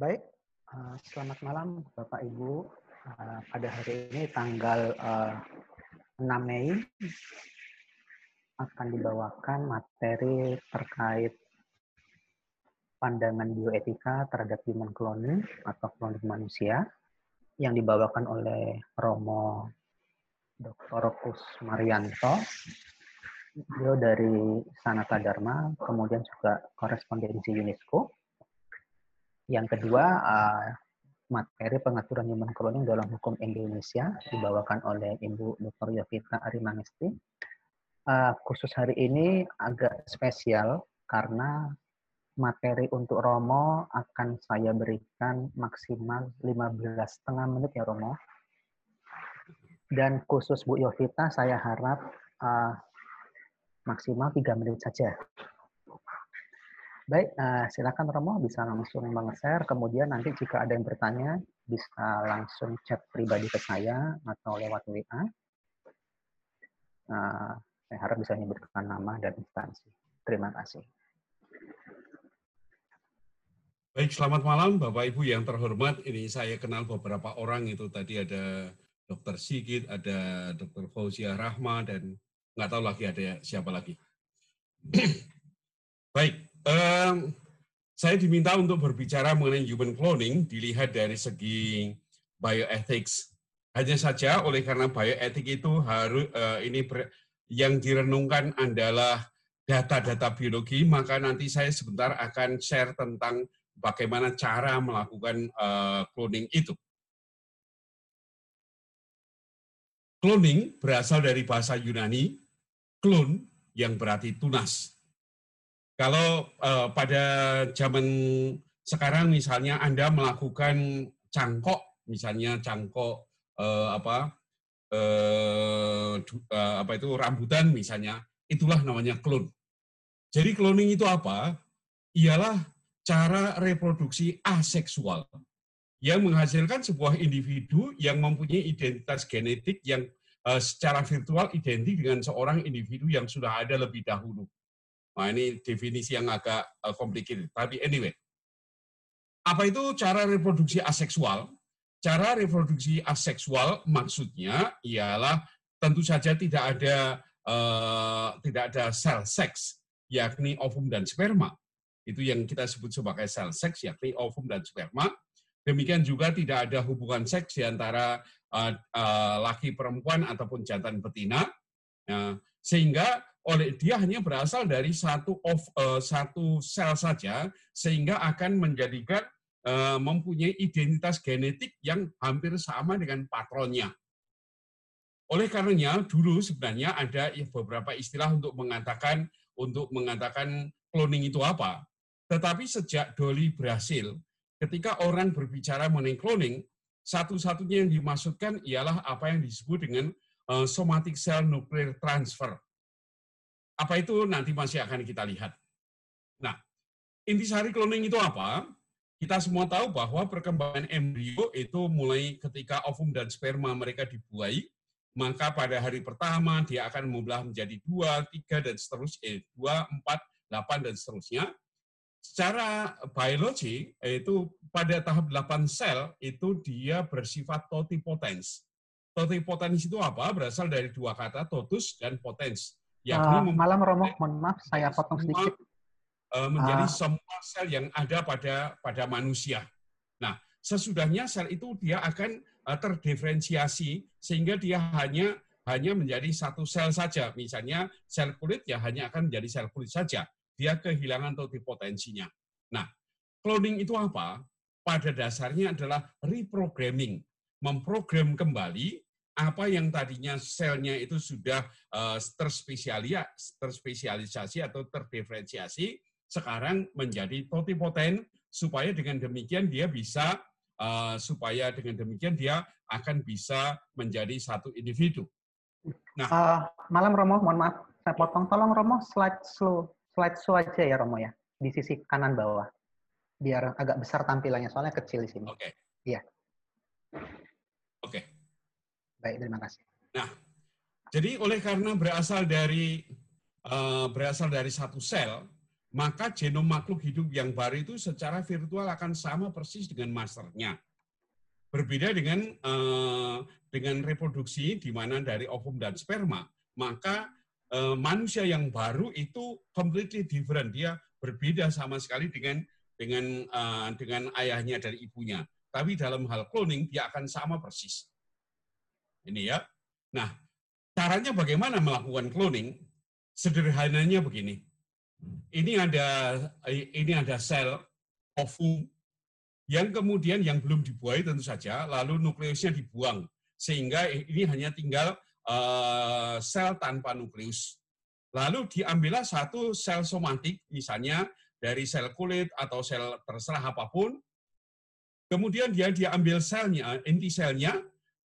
Baik, uh, selamat malam Bapak Ibu. Uh, pada hari ini tanggal uh, 6 Mei akan dibawakan materi terkait pandangan bioetika terhadap human cloning atau cloning manusia yang dibawakan oleh Romo Dr. Kus Marianto. Beliau dari Sanata Dharma, kemudian juga korespondensi UNESCO. Yang kedua, uh, materi pengaturan human cloning dalam hukum Indonesia dibawakan oleh Ibu Dr. Yovita Arimangesti. Uh, khusus hari ini agak spesial karena materi untuk Romo akan saya berikan maksimal 15 setengah menit ya Romo. Dan khusus Bu Yovita saya harap uh, maksimal 3 menit saja. Baik, uh, silakan Romo bisa langsung meng-share. Kemudian nanti jika ada yang bertanya bisa langsung chat pribadi ke saya atau lewat WA. Uh, saya harap bisa menyebutkan nama dan instansi. Terima kasih. Baik, selamat malam Bapak Ibu yang terhormat. Ini saya kenal beberapa orang itu tadi ada Dr. Sigit, ada Dr. Fauzia Rahma, dan nggak tahu lagi ada siapa lagi. Baik, um, saya diminta untuk berbicara mengenai human cloning dilihat dari segi bioethics. Hanya saja oleh karena bioetik itu harus uh, ini ber, yang direnungkan adalah data-data biologi, maka nanti saya sebentar akan share tentang bagaimana cara melakukan uh, cloning itu. Cloning berasal dari bahasa Yunani, clone yang berarti tunas. Kalau uh, pada zaman sekarang misalnya Anda melakukan cangkok, misalnya cangkok uh, apa uh, uh, apa itu rambutan misalnya, itulah namanya clone. Jadi cloning itu apa? Ialah cara reproduksi aseksual yang menghasilkan sebuah individu yang mempunyai identitas genetik yang uh, secara virtual identik dengan seorang individu yang sudah ada lebih dahulu. Nah, ini definisi yang agak uh, complicated. Tapi anyway, apa itu cara reproduksi aseksual? Cara reproduksi aseksual maksudnya ialah tentu saja tidak ada uh, tidak ada sel seks, yakni ovum dan sperma itu yang kita sebut sebagai sel seks, yakni ovum dan sperma. Demikian juga tidak ada hubungan seks di antara uh, uh, laki perempuan ataupun jantan betina, uh, sehingga oleh dia hanya berasal dari satu of uh, satu sel saja, sehingga akan menjadikan uh, mempunyai identitas genetik yang hampir sama dengan patronnya. Oleh karenanya, dulu sebenarnya ada beberapa istilah untuk mengatakan untuk mengatakan cloning itu apa. Tetapi sejak Dolly berhasil, ketika orang berbicara mengenai cloning, satu-satunya yang dimaksudkan ialah apa yang disebut dengan uh, somatic cell nuclear transfer. Apa itu nanti masih akan kita lihat. Nah, intisari cloning itu apa? Kita semua tahu bahwa perkembangan embrio itu mulai ketika ovum dan sperma mereka dibuai, maka pada hari pertama dia akan membelah menjadi dua, tiga, dan seterusnya, eh, dua, empat, delapan, dan seterusnya secara biologi itu pada tahap 8 sel itu dia bersifat totipotens. Totipotens itu apa? Berasal dari dua kata totus dan potens. Yakni uh, malam Romo, mohon maaf saya potong sedikit. Uh, menjadi uh. semua sel yang ada pada pada manusia. Nah, sesudahnya sel itu dia akan uh, terdiferensiasi sehingga dia hanya hanya menjadi satu sel saja. Misalnya sel kulit ya hanya akan menjadi sel kulit saja dia kehilangan totipotensinya. Nah, cloning itu apa? Pada dasarnya adalah reprogramming, memprogram kembali apa yang tadinya selnya itu sudah uh, terspesialisasi atau terdiferensiasi, sekarang menjadi totipoten, supaya dengan demikian dia bisa uh, supaya dengan demikian dia akan bisa menjadi satu individu. Nah, uh, malam Romo, mohon maaf, saya potong. Tolong Romo slide slow slide show aja ya Romo ya di sisi kanan bawah biar agak besar tampilannya soalnya kecil di sini. Oke. Okay. Iya. Oke. Okay. Baik terima kasih. Nah jadi oleh karena berasal dari uh, berasal dari satu sel maka genom makhluk hidup yang baru itu secara virtual akan sama persis dengan masternya. Berbeda dengan eh, dengan reproduksi di mana dari ovum dan sperma, maka eh, manusia yang baru itu completely different. Dia berbeda sama sekali dengan dengan eh, dengan ayahnya dan ibunya. Tapi dalam hal cloning dia akan sama persis. Ini ya. Nah, caranya bagaimana melakukan cloning? Sederhananya begini ini ada ini ada sel ovum yang kemudian yang belum dibuahi tentu saja, lalu nukleusnya dibuang sehingga ini hanya tinggal uh, sel tanpa nukleus. Lalu diambillah satu sel somatik, misalnya dari sel kulit atau sel terserah apa pun, kemudian dia diambil selnya, inti selnya,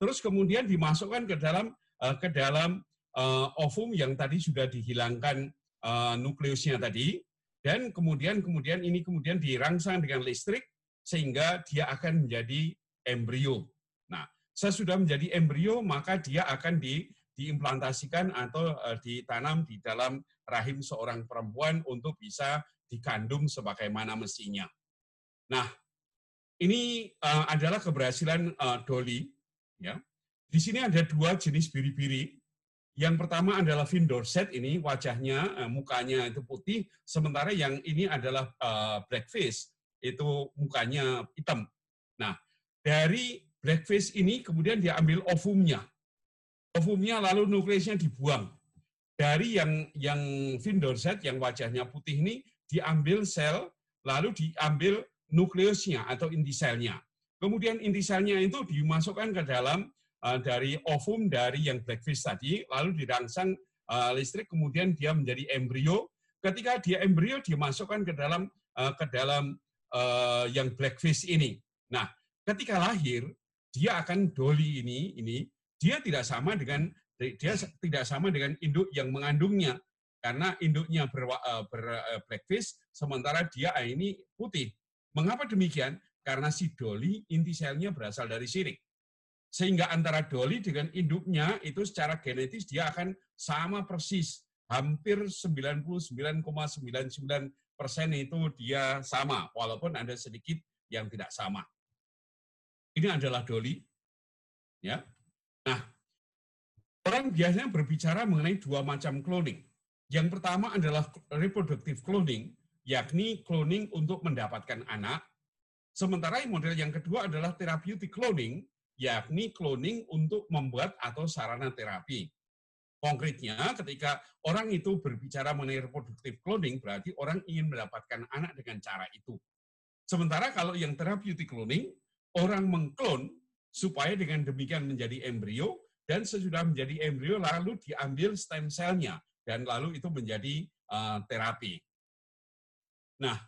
terus kemudian dimasukkan ke dalam uh, ke dalam uh, ovum yang tadi sudah dihilangkan uh, nukleusnya tadi dan kemudian kemudian ini kemudian dirangsang dengan listrik sehingga dia akan menjadi embrio. Nah, sesudah menjadi embrio maka dia akan di diimplantasikan atau uh, ditanam di dalam rahim seorang perempuan untuk bisa dikandung sebagaimana mestinya. Nah, ini uh, adalah keberhasilan uh, Dolly. Ya, di sini ada dua jenis biri-biri yang pertama adalah Vin Dorset ini wajahnya, eh, mukanya itu putih, sementara yang ini adalah uh, blackface, itu mukanya hitam. Nah, dari blackface ini kemudian diambil ovumnya. Ovumnya lalu nukleusnya dibuang. Dari yang yang Vin Dorset yang wajahnya putih ini diambil sel, lalu diambil nukleusnya atau inti selnya. Kemudian inti selnya itu dimasukkan ke dalam uh, dari ovum dari yang blackfish tadi, lalu dirangsang uh, listrik, kemudian dia menjadi embrio. Ketika dia embrio, dimasukkan ke dalam uh, ke dalam uh, yang blackfish ini. Nah, ketika lahir, dia akan doli ini, ini dia tidak sama dengan dia tidak sama dengan induk yang mengandungnya karena induknya ber, ber blackfish sementara dia ini putih. Mengapa demikian? Karena si doli inti selnya berasal dari sirik. Sehingga antara doli dengan induknya itu secara genetis dia akan sama persis. Hampir 99,99 persen itu dia sama, walaupun ada sedikit yang tidak sama. Ini adalah doli. Ya. Nah, orang biasanya berbicara mengenai dua macam cloning. Yang pertama adalah reproductive cloning, yakni cloning untuk mendapatkan anak. Sementara model yang kedua adalah therapeutic cloning, yakni cloning untuk membuat atau sarana terapi. Konkretnya, ketika orang itu berbicara mengenai reproduktif cloning, berarti orang ingin mendapatkan anak dengan cara itu. Sementara kalau yang therapeutic cloning, orang mengklon supaya dengan demikian menjadi embrio, dan sesudah menjadi embrio lalu diambil stem cell-nya, dan lalu itu menjadi uh, terapi. Nah,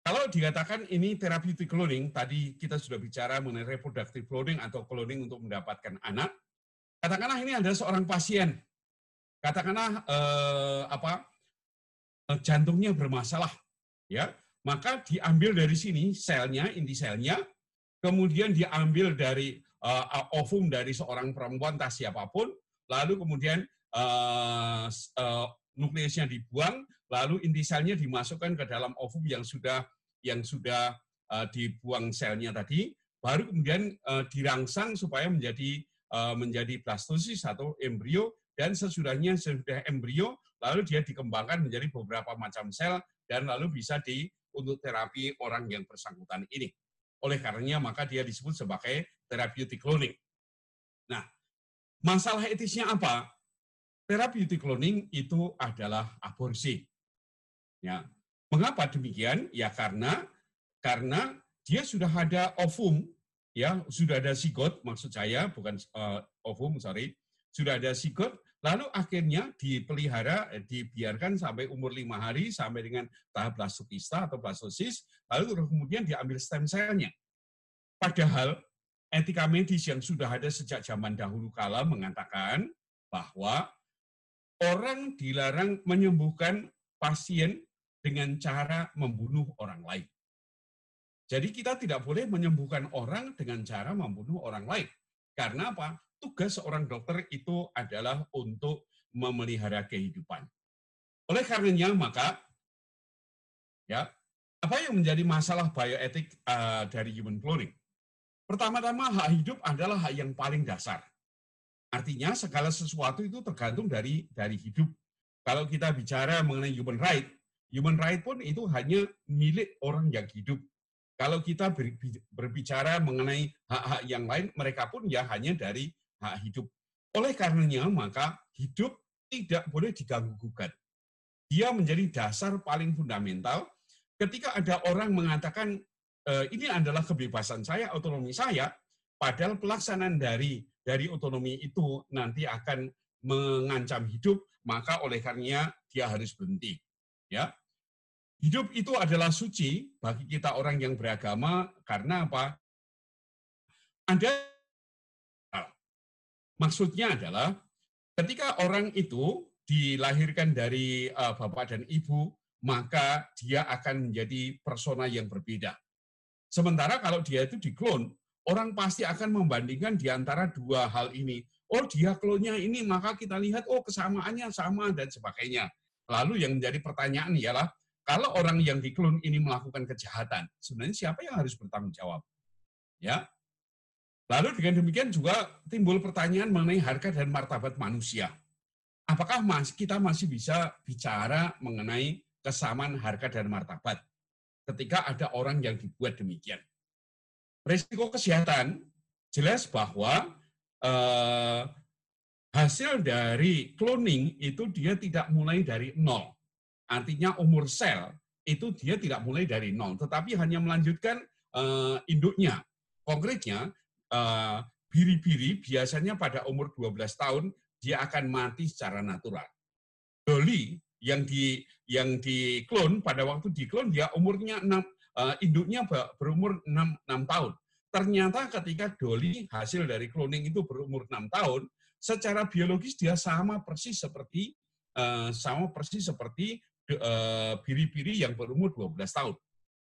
kalau dikatakan ini therapeutic cloning, tadi kita sudah bicara mengenai reproductive cloning atau cloning untuk mendapatkan anak. Katakanlah ini adalah seorang pasien. Katakanlah eh, apa eh, jantungnya bermasalah, ya maka diambil dari sini selnya, inti selnya, kemudian diambil dari uh, ovum dari seorang perempuan entah siapa pun, lalu kemudian uh, uh, nukleusnya dibuang, lalu inti selnya dimasukkan ke dalam ovum yang sudah yang sudah uh, dibuang selnya tadi, baru kemudian uh, dirangsang supaya menjadi uh, menjadi blastosis atau embrio dan sesudahnya sudah embrio lalu dia dikembangkan menjadi beberapa macam sel dan lalu bisa di untuk terapi orang yang bersangkutan ini. Oleh karenanya maka dia disebut sebagai therapeutic cloning. Nah, masalah etisnya apa? Therapeutic cloning itu adalah aborsi. Ya, mengapa demikian? Ya karena karena dia sudah ada ovum, ya sudah ada zigot, maksud saya bukan uh, ovum, sorry, sudah ada zigot, lalu akhirnya dipelihara, dibiarkan sampai umur lima hari sampai dengan tahap blastopista atau blastosis, lalu kemudian diambil stem cell-nya. Padahal etika medis yang sudah ada sejak zaman dahulu kala mengatakan bahwa orang dilarang menyembuhkan pasien dengan cara membunuh orang lain. Jadi kita tidak boleh menyembuhkan orang dengan cara membunuh orang lain. Karena apa? Tugas seorang dokter itu adalah untuk memelihara kehidupan. Oleh karenanya maka Ya, apa yang menjadi masalah bioetik uh, dari human cloning? Pertama-tama hak hidup adalah hak yang paling dasar. Artinya segala sesuatu itu tergantung dari dari hidup. Kalau kita bicara mengenai human right, human right pun itu hanya milik orang yang hidup. Kalau kita berbicara mengenai hak-hak yang lain, mereka pun ya hanya dari hak hidup. Oleh karenanya, maka hidup tidak boleh diganggu-gugat. Dia menjadi dasar paling fundamental. Ketika ada orang mengatakan, e, ini adalah kebebasan saya, otonomi saya, padahal pelaksanaan dari dari otonomi itu nanti akan mengancam hidup, maka oleh karenanya dia harus berhenti. Ya, Hidup itu adalah suci bagi kita orang yang beragama karena apa? Anda Maksudnya adalah ketika orang itu dilahirkan dari uh, bapak dan ibu, maka dia akan menjadi persona yang berbeda. Sementara kalau dia itu diklon, orang pasti akan membandingkan di antara dua hal ini. Oh, dia klonnya ini, maka kita lihat, oh kesamaannya sama, dan sebagainya. Lalu yang menjadi pertanyaan ialah, kalau orang yang diklon ini melakukan kejahatan, sebenarnya siapa yang harus bertanggung jawab? Ya, Lalu dengan demikian juga timbul pertanyaan mengenai harga dan martabat manusia. Apakah kita masih bisa bicara mengenai kesamaan harga dan martabat ketika ada orang yang dibuat demikian? Risiko kesehatan jelas bahwa eh, hasil dari cloning itu dia tidak mulai dari nol. Artinya umur sel itu dia tidak mulai dari nol, tetapi hanya melanjutkan eh, induknya. Konkretnya, Eh, biri-biri biasanya pada umur 12 tahun dia akan mati secara natural. Dolly yang di yang diklon pada waktu diklon dia umurnya 6 uh, eh, induknya berumur 6, 6 tahun. Ternyata ketika Dolly hasil dari cloning itu berumur 6 tahun, secara biologis dia sama persis seperti uh, sama persis seperti biri-biri uh, yang berumur 12 tahun.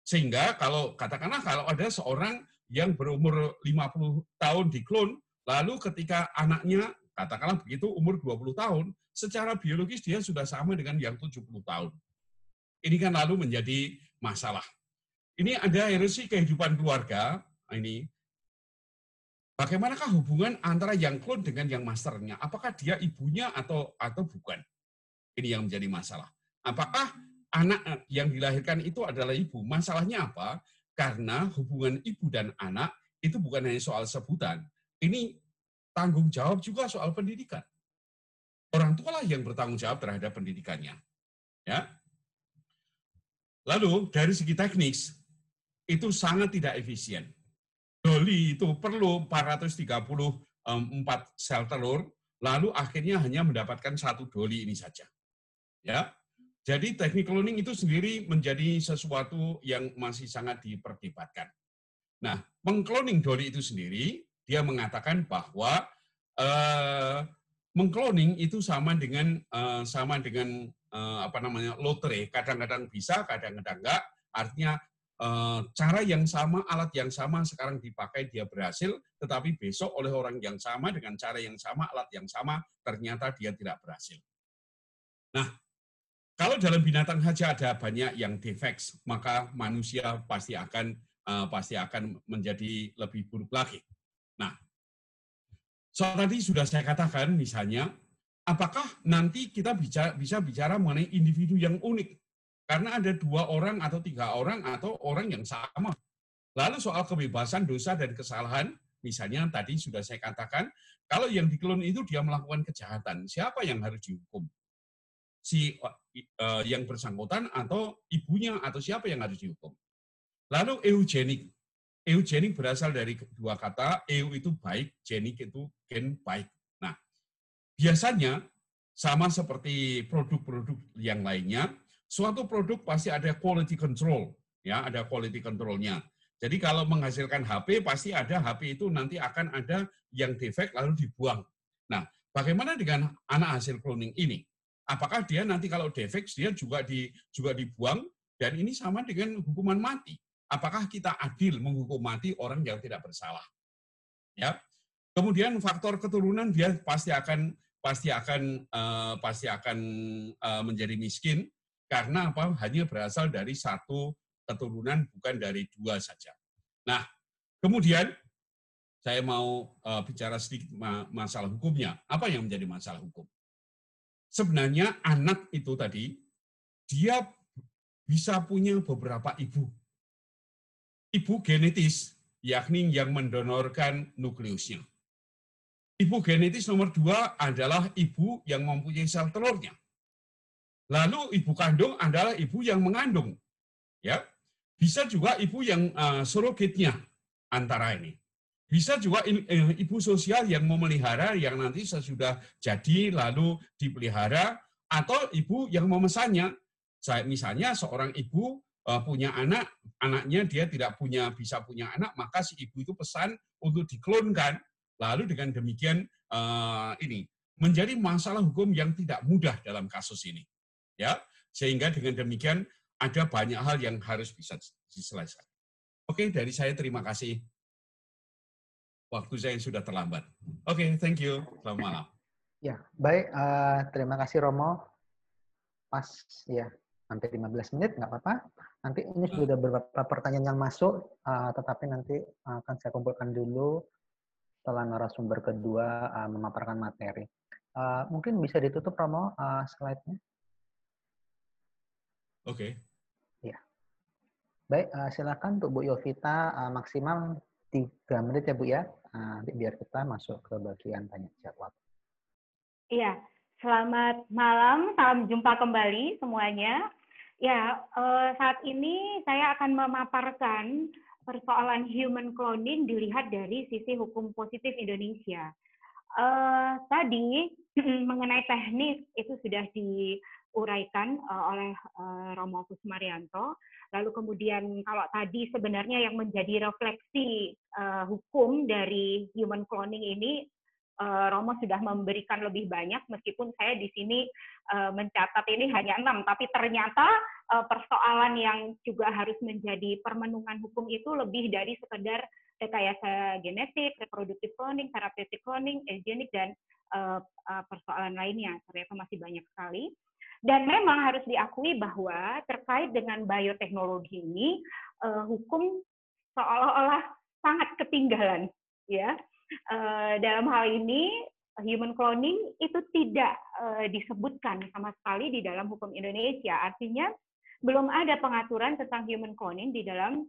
Sehingga kalau katakanlah kalau ada seorang yang berumur 50 tahun diklon, lalu ketika anaknya, katakanlah begitu, umur 20 tahun, secara biologis dia sudah sama dengan yang 70 tahun. Ini kan lalu menjadi masalah. Ini ada erosi kehidupan keluarga, ini bagaimanakah hubungan antara yang klon dengan yang masternya? Apakah dia ibunya atau atau bukan? Ini yang menjadi masalah. Apakah anak yang dilahirkan itu adalah ibu? Masalahnya apa? Karena hubungan ibu dan anak itu bukan hanya soal sebutan, ini tanggung jawab juga soal pendidikan. Orang tua lah yang bertanggung jawab terhadap pendidikannya. Ya. Lalu dari segi teknis itu sangat tidak efisien. Doli itu perlu 434 sel telur, lalu akhirnya hanya mendapatkan satu doli ini saja. Ya, jadi teknik cloning itu sendiri menjadi sesuatu yang masih sangat diperdebatkan. Nah, mengkloning Dolly itu sendiri, dia mengatakan bahwa uh, mengkloning itu sama dengan uh, sama dengan uh, apa namanya lotre. Kadang-kadang bisa, kadang-kadang enggak. Artinya cara yang sama, alat yang sama sekarang dipakai dia berhasil, tetapi besok oleh orang yang sama dengan cara yang sama, alat yang sama ternyata dia tidak berhasil. Nah, kalau dalam binatang saja ada banyak yang defeks, maka manusia pasti akan uh, pasti akan menjadi lebih buruk lagi. Nah, soal tadi sudah saya katakan misalnya, apakah nanti kita bisa, bisa bicara mengenai individu yang unik? Karena ada dua orang atau tiga orang atau orang yang sama. Lalu soal kebebasan dosa dan kesalahan, misalnya tadi sudah saya katakan, kalau yang dikelon itu dia melakukan kejahatan, siapa yang harus dihukum? si uh, yang bersangkutan atau ibunya atau siapa yang harus dihukum. Lalu eugenik. Eugenik berasal dari dua kata, eu itu baik, genik itu gen baik. Nah, biasanya sama seperti produk-produk yang lainnya, suatu produk pasti ada quality control, ya, ada quality controlnya. Jadi kalau menghasilkan HP pasti ada HP itu nanti akan ada yang defect lalu dibuang. Nah, bagaimana dengan anak hasil cloning ini? apakah dia nanti kalau defek dia juga di juga dibuang dan ini sama dengan hukuman mati. Apakah kita adil menghukum mati orang yang tidak bersalah? Ya. Kemudian faktor keturunan dia pasti akan pasti akan uh, pasti akan uh, menjadi miskin karena apa? Hanya berasal dari satu keturunan, bukan dari dua saja. Nah, kemudian saya mau uh, bicara sedikit ma masalah hukumnya. Apa yang menjadi masalah hukum? Sebenarnya anak itu tadi, dia bisa punya beberapa ibu. Ibu genetis, yakni yang mendonorkan nukleusnya. Ibu genetis nomor dua adalah ibu yang mempunyai sel telurnya. Lalu ibu kandung adalah ibu yang mengandung. Ya. Bisa juga ibu yang uh, surrogatnya antara ini. Bisa juga uh, ibu sosial yang memelihara yang nanti sesudah jadi lalu dipelihara atau ibu yang memesannya. Saya misalnya seorang ibu uh, punya anak, anaknya dia tidak punya bisa punya anak, maka si ibu itu pesan untuk diklonkan. Lalu dengan demikian ini menjadi masalah hukum yang tidak mudah dalam kasus ini ya sehingga dengan demikian ada banyak hal yang harus bisa diselesaikan. Oke, dari saya terima kasih. Waktu saya sudah terlambat. Oke, thank you. Selamat malam. Ya, baik. Uh, terima kasih Romo. Pas ya, hampir 15 menit, nggak apa-apa. Nanti ini ah. sudah beberapa pertanyaan yang masuk, uh, tetapi nanti akan saya kumpulkan dulu setelah narasumber kedua uh, memaparkan materi. Uh, mungkin bisa ditutup Romo uh, slide-nya. Oke. Okay. Ya. Baik, uh, silakan untuk Bu Yovita uh, maksimal tiga menit ya Bu ya, uh, biar kita masuk ke bagian tanya jawab. Iya, selamat malam, salam jumpa kembali semuanya. Ya, uh, saat ini saya akan memaparkan persoalan human cloning dilihat dari sisi hukum positif Indonesia. Uh, tadi mengenai teknis itu sudah di uraikan uh, oleh uh, Romo Kusmarianto. Lalu kemudian kalau tadi sebenarnya yang menjadi refleksi uh, hukum dari human cloning ini uh, Romo sudah memberikan lebih banyak meskipun saya di sini uh, mencatat ini hanya enam tapi ternyata uh, persoalan yang juga harus menjadi permenungan hukum itu lebih dari sekedar rekayasa genetik, reproduktif cloning, therapeutic cloning, eugenik dan persoalan lainnya. Ternyata masih banyak sekali. Dan memang harus diakui bahwa terkait dengan bioteknologi ini uh, hukum seolah-olah sangat ketinggalan ya. Uh, dalam hal ini human cloning itu tidak uh, disebutkan sama sekali di dalam hukum Indonesia. Artinya belum ada pengaturan tentang human cloning di dalam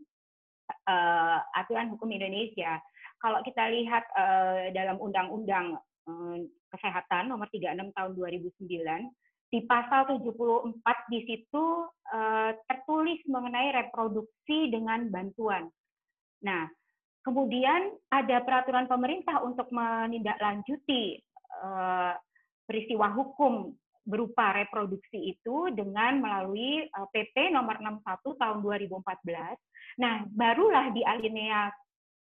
uh, aturan hukum Indonesia. Kalau kita lihat uh, dalam Undang-Undang uh, Kesehatan Nomor 36 Tahun 2009 di pasal 74 di situ uh, tertulis mengenai reproduksi dengan bantuan. Nah, kemudian ada peraturan pemerintah untuk menindaklanjuti uh, peristiwa hukum berupa reproduksi itu dengan melalui uh, eh, PP nomor 61 tahun 2014. Nah, barulah di alinea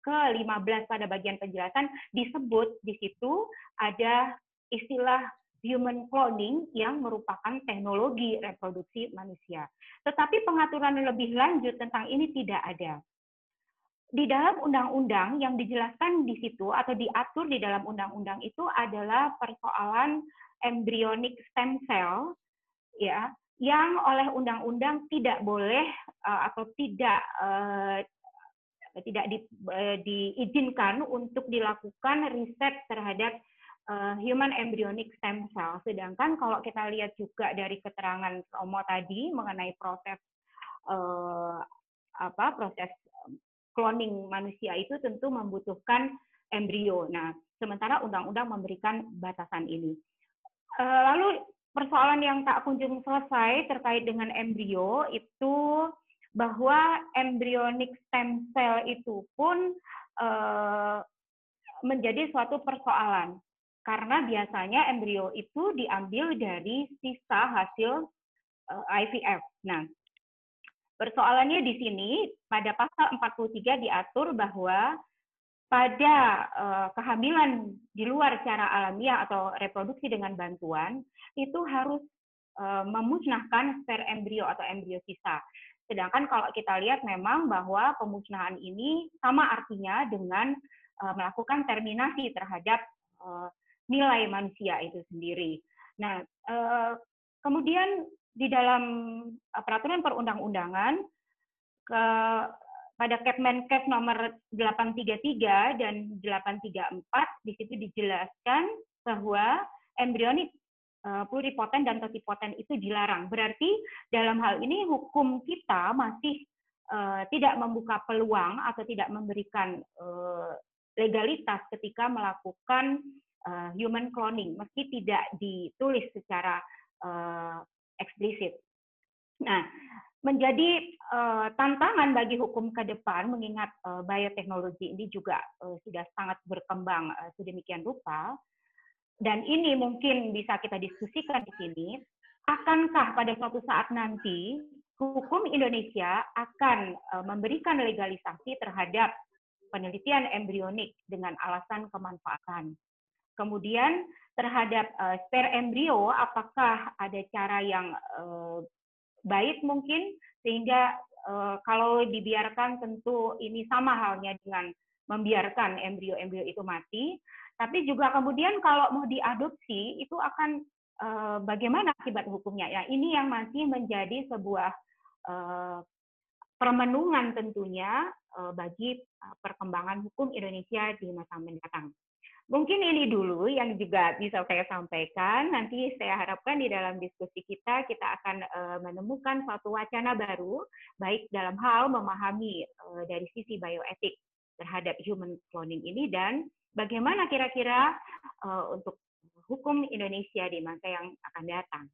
ke-15 pada bagian penjelasan disebut di situ ada istilah human cloning yang merupakan teknologi reproduksi manusia. Tetapi pengaturan lebih lanjut tentang ini tidak ada. Di dalam undang-undang yang dijelaskan di situ atau diatur di dalam undang-undang itu adalah persoalan embryonic stem cell ya yang oleh undang-undang tidak boleh uh, atau tidak uh, tidak di, uh, diizinkan untuk dilakukan riset terhadap uh, human embryonic stem cell. Sedangkan kalau kita lihat juga dari keterangan Romo tadi mengenai proses uh, apa proses cloning manusia itu tentu membutuhkan embrio. Nah, sementara undang-undang memberikan batasan ini. Lalu persoalan yang tak kunjung selesai terkait dengan embrio itu bahwa embryonic stem cell itu pun menjadi suatu persoalan karena biasanya embrio itu diambil dari sisa hasil eh, IVF. Nah, persoalannya di sini pada pasal 43 diatur bahwa pada uh, kehamilan di luar cara alamiah atau reproduksi dengan bantuan itu harus uh, memusnahkan sper embrio atau embrio sisa. Sedangkan kalau kita lihat memang bahwa pemusnahan ini sama artinya dengan melakukan terminasi terhadap nilai manusia itu sendiri. Nah, eh, kemudian di dalam peraturan perundang-undangan ke pada Kepmenkes nomor 833 dan 834 di situ dijelaskan bahwa embrionik uh, pluripoten dan totipoten itu dilarang. Berarti dalam hal ini hukum kita masih tidak membuka peluang atau tidak memberikan legalitas ketika melakukan uh, human cloning meski tidak ditulis secara uh, eksplisit. Nah, menjadi uh, tantangan bagi hukum ke depan mengingat uh, bioteknologi ini juga uh, sudah sangat berkembang uh, sedemikian rupa dan ini mungkin bisa kita diskusikan di sini, akankah pada suatu saat nanti hukum Indonesia akan e, memberikan legalisasi terhadap penelitian embrionik dengan alasan kemanfaatan. Kemudian terhadap uh, spare embrio, apakah ada cara yang uh, baik mungkin sehingga uh, kalau dibiarkan tentu ini sama halnya dengan membiarkan embrio-embrio itu mati. Tapi juga kemudian kalau mau diadopsi itu akan uh, bagaimana akibat hukumnya? Ya, ini yang masih menjadi sebuah uh, permenungan tentunya bagi perkembangan hukum Indonesia di masa mendatang. Mungkin ini dulu yang juga bisa saya sampaikan. Nanti saya harapkan di dalam diskusi kita kita akan uh, menemukan suatu wacana baru, baik dalam hal memahami uh, dari sisi bioetik terhadap human cloning ini dan bagaimana kira-kira uh, untuk hukum Indonesia di masa yang akan datang.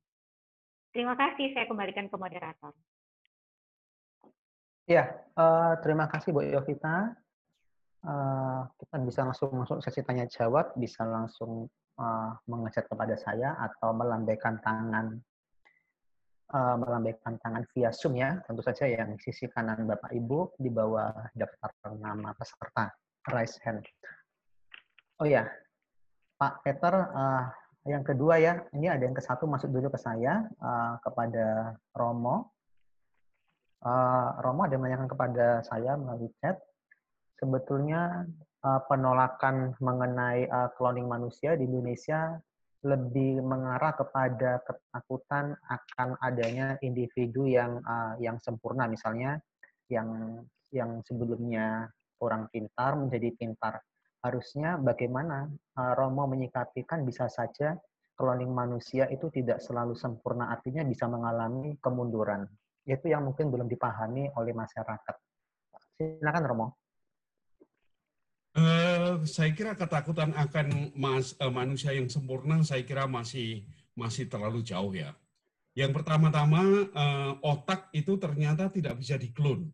Terima kasih, saya kembalikan ke moderator. Ya, terima kasih Bu Yovita. Uh, kita bisa langsung masuk sesi tanya jawab, bisa langsung uh, mengechat kepada saya atau melambaikan tangan uh, melambaikan tangan via Zoom ya, tentu saja yang sisi kanan Bapak Ibu di bawah daftar nama peserta raise hand. Oh ya, Pak Peter, uh, yang kedua ya, ini ada yang ke satu masuk dulu ke saya, uh, kepada Romo. Uh, Romo ada menanyakan kepada saya melalui chat, sebetulnya uh, penolakan mengenai uh, cloning manusia di Indonesia lebih mengarah kepada ketakutan akan adanya individu yang uh, yang sempurna, misalnya yang yang sebelumnya orang pintar menjadi pintar. Harusnya bagaimana uh, Romo menyikapi kan bisa saja cloning manusia itu tidak selalu sempurna artinya bisa mengalami kemunduran. Itu yang mungkin belum dipahami oleh masyarakat. Silakan Romo Uh, saya kira ketakutan akan mas, uh, manusia yang sempurna saya kira masih masih terlalu jauh ya. Yang pertama-tama uh, otak itu ternyata tidak bisa diklon.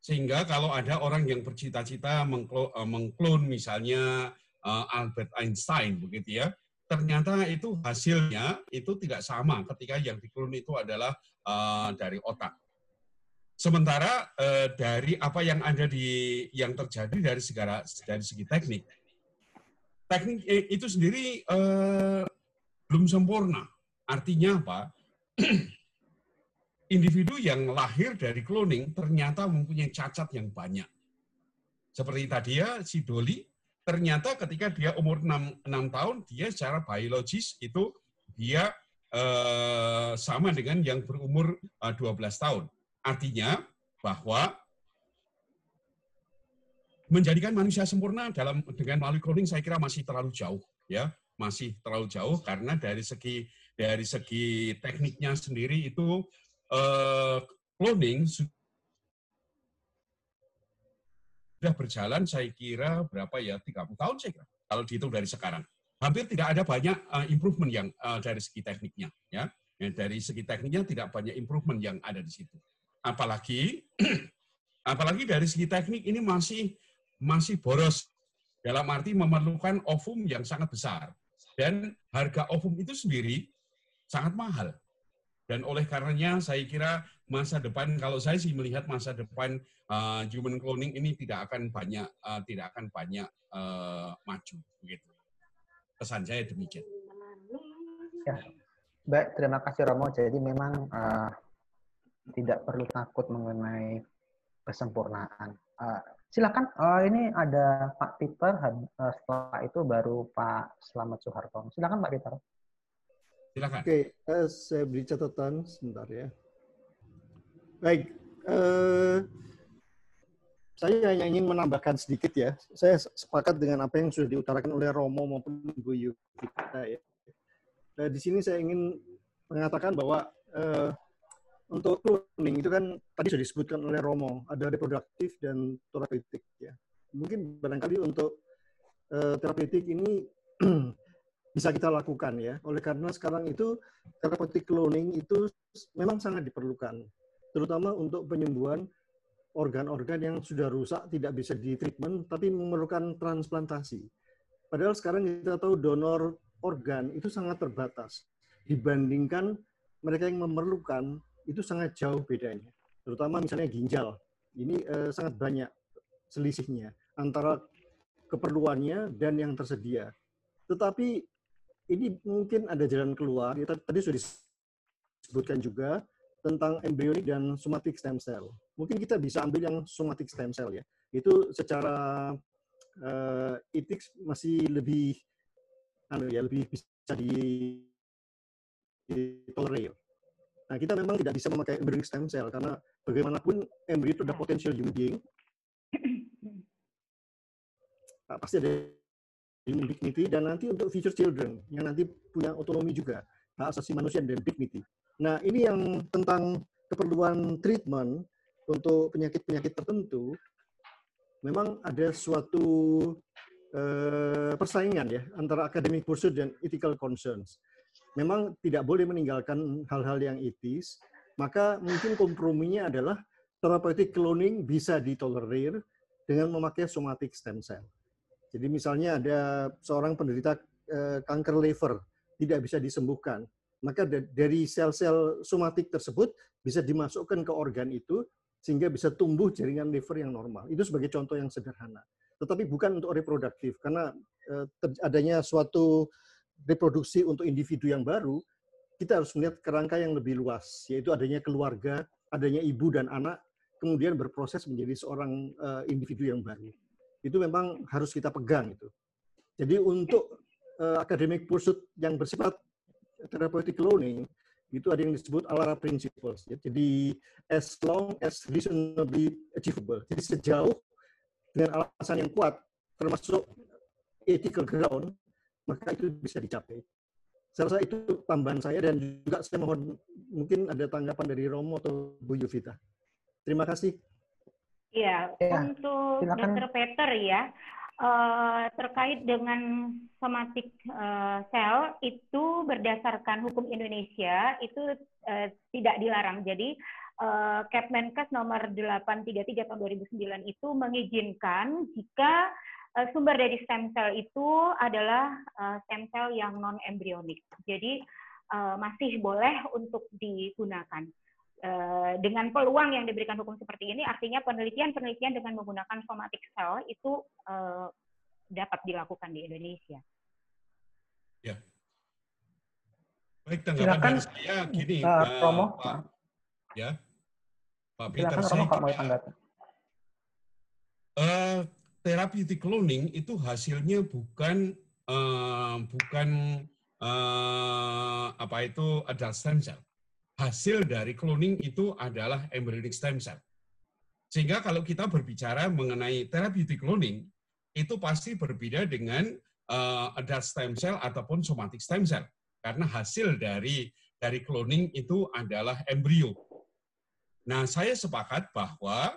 Sehingga kalau ada orang yang bercita-cita eh, mengklon misalnya eh, Albert Einstein begitu ya, ternyata itu hasilnya itu tidak sama ketika yang diklon itu adalah uh, dari otak. Sementara uh, dari apa yang ada di yang terjadi dari segala dari segi teknik, teknik itu sendiri uh, belum sempurna. Artinya apa? individu yang lahir dari cloning ternyata mempunyai cacat yang banyak. Seperti tadi ya, si Dolly, ternyata ketika dia umur 6, 6 tahun, dia secara biologis itu dia eh, sama dengan yang berumur eh, 12 tahun. Artinya bahwa menjadikan manusia sempurna dalam dengan melalui cloning saya kira masih terlalu jauh ya. Masih terlalu jauh karena dari segi dari segi tekniknya sendiri itu uh, cloning sudah berjalan saya kira berapa ya? 30 tahun saya kira kalau dihitung dari sekarang. Hampir tidak ada banyak uh, improvement yang uh, dari segi tekniknya ya. ya dari segi tekniknya tidak banyak improvement yang ada di situ apalagi apalagi dari segi teknik ini masih masih boros dalam arti memerlukan ovum yang sangat besar dan harga ovum itu sendiri sangat mahal dan oleh karenanya saya kira masa depan kalau saya sih melihat masa depan uh, human cloning ini tidak akan banyak uh, tidak akan banyak uh, maju begitu. Pesan saya demikian. Ya. Baik, terima kasih Romo. Jadi memang uh, tidak perlu takut mengenai kesempurnaan. Uh, silakan, uh, ini ada Pak Peter, uh, setelah itu baru Pak Selamat Soeharto. Silakan Pak Peter. Silakan. Oke, uh, saya beri catatan sebentar ya. Baik, uh, saya hanya ingin menambahkan sedikit ya. Saya sepakat dengan apa yang sudah diutarakan oleh Romo maupun Ibu Yukita ya. Nah, di sini saya ingin mengatakan bahwa uh, untuk cloning itu kan tadi sudah disebutkan oleh Romo, ada reproduktif dan terapeutik ya. Mungkin barangkali untuk uh, terapeutik ini bisa kita lakukan ya. Oleh karena sekarang itu terapeutik cloning itu memang sangat diperlukan, terutama untuk penyembuhan organ-organ yang sudah rusak tidak bisa di treatment tapi memerlukan transplantasi. Padahal sekarang kita tahu donor organ itu sangat terbatas dibandingkan mereka yang memerlukan itu sangat jauh bedanya. Terutama misalnya ginjal. Ini eh, sangat banyak selisihnya antara keperluannya dan yang tersedia. Tetapi ini mungkin ada jalan keluar. Ya, tadi sudah disebutkan juga tentang embryonik dan somatic stem cell mungkin kita bisa ambil yang somatic stem cell ya. Itu secara uh, etik masih lebih anu ya, lebih bisa di, tolerir. Nah, kita memang tidak bisa memakai embryonic stem cell karena bagaimanapun embrio itu ada potensial human being. Nah, pasti ada human dignity dan nanti untuk future children yang nanti punya otonomi juga, hak asasi manusia dan dignity. Nah, ini yang tentang keperluan treatment untuk penyakit-penyakit tertentu memang ada suatu uh, persaingan ya antara academic pursuit dan ethical concerns. Memang tidak boleh meninggalkan hal-hal yang etis, maka mungkin komprominya adalah therapeutic cloning bisa ditolerir dengan memakai somatic stem cell. Jadi misalnya ada seorang penderita uh, kanker liver tidak bisa disembuhkan, maka dari sel-sel somatik tersebut bisa dimasukkan ke organ itu sehingga bisa tumbuh jaringan liver yang normal. Itu sebagai contoh yang sederhana. Tetapi bukan untuk reproduktif, karena eh, adanya suatu reproduksi untuk individu yang baru, kita harus melihat kerangka yang lebih luas, yaitu adanya keluarga, adanya ibu dan anak, kemudian berproses menjadi seorang uh, individu yang baru. Itu memang harus kita pegang itu. Jadi untuk uh, academic pursuit yang bersifat therapeutic cloning, itu ada yang disebut Alara Principles. Ya. Jadi as long as reasonably achievable. Jadi sejauh dengan alasan yang kuat, termasuk ethical ground, maka itu bisa dicapai. Saya rasa itu tambahan saya dan juga saya mohon mungkin ada tanggapan dari Romo atau Bu Yuvita. Terima kasih. Iya, ya, untuk silakan. Dr. Peter ya, uh, terkait dengan somatic uh, cell itu berdasarkan hukum Indonesia itu uh, tidak dilarang. Jadi uh, Kepmenkes nomor 833 tahun 2009 itu mengizinkan jika sumber dari stem cell itu adalah uh, stem cell yang non embryonik. Jadi uh, masih boleh untuk digunakan. Eh, dengan peluang yang diberikan hukum seperti ini, artinya penelitian-penelitian dengan menggunakan somatic cell itu dapat dilakukan di Indonesia. Ya. Baik, tanggapan Silakan, dari saya gini, uh, uh, Romo. Pak, ya, Pak Peter, Silakan, Romo, Pak, mau tanggapi. Uh, terapi cloning itu hasilnya bukan uh, bukan uh, apa itu adult stem cell hasil dari cloning itu adalah embryonic stem cell. Sehingga kalau kita berbicara mengenai therapeutic cloning, itu pasti berbeda dengan uh, adult stem cell ataupun somatic stem cell. Karena hasil dari dari cloning itu adalah embrio. Nah, saya sepakat bahwa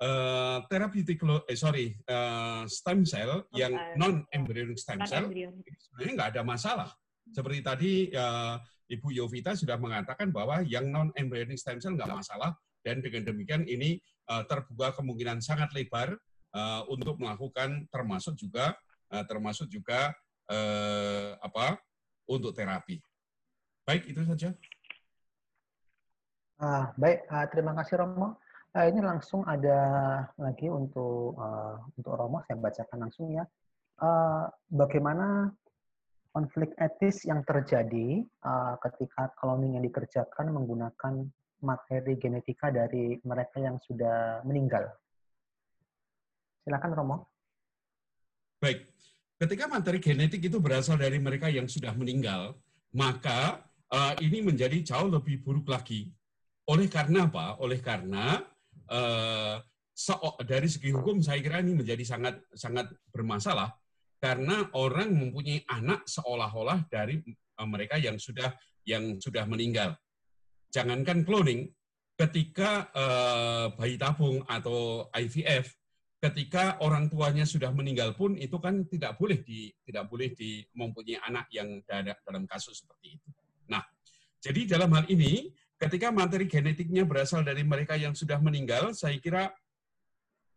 uh, therapeutic eh, sorry uh, stem cell yang non embryonic stem cell sebenarnya nggak ada masalah. Seperti tadi uh, Ibu Yovita sudah mengatakan bahwa yang non embryonic stem cell nggak masalah dan dengan demikian ini uh, terbuka kemungkinan sangat lebar uh, untuk melakukan termasuk juga uh, termasuk juga uh, apa untuk terapi. Baik itu saja. Uh, baik, uh, terima kasih Romo. Uh, ini langsung ada lagi untuk uh, untuk Romo saya bacakan langsung ya. Uh, bagaimana konflik etis yang terjadi uh, ketika cloning yang dikerjakan menggunakan materi genetika dari mereka yang sudah meninggal. Silakan Romo. Baik, ketika materi genetik itu berasal dari mereka yang sudah meninggal, maka uh, ini menjadi jauh lebih buruk lagi. Oleh karena apa? Oleh karena uh, dari segi hukum saya kira ini menjadi sangat sangat bermasalah karena orang mempunyai anak seolah-olah dari mereka yang sudah yang sudah meninggal. Jangankan cloning, ketika uh, bayi tabung atau IVF ketika orang tuanya sudah meninggal pun itu kan tidak boleh di tidak boleh di mempunyai anak yang dalam kasus seperti itu. Nah, jadi dalam hal ini ketika materi genetiknya berasal dari mereka yang sudah meninggal, saya kira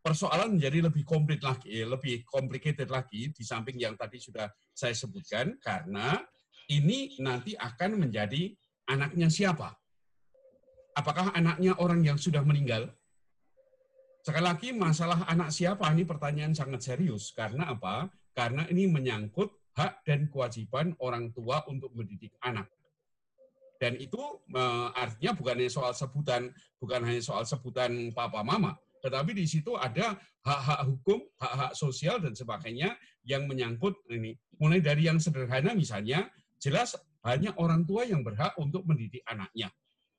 persoalan menjadi lebih komplit lagi, lebih complicated lagi di samping yang tadi sudah saya sebutkan karena ini nanti akan menjadi anaknya siapa? Apakah anaknya orang yang sudah meninggal Sekali lagi masalah anak siapa ini pertanyaan sangat serius. Karena apa? Karena ini menyangkut hak dan kewajiban orang tua untuk mendidik anak. Dan itu artinya bukan hanya soal sebutan, bukan hanya soal sebutan papa mama, tetapi di situ ada hak-hak hukum, hak-hak sosial dan sebagainya yang menyangkut ini. Mulai dari yang sederhana misalnya, jelas hanya orang tua yang berhak untuk mendidik anaknya.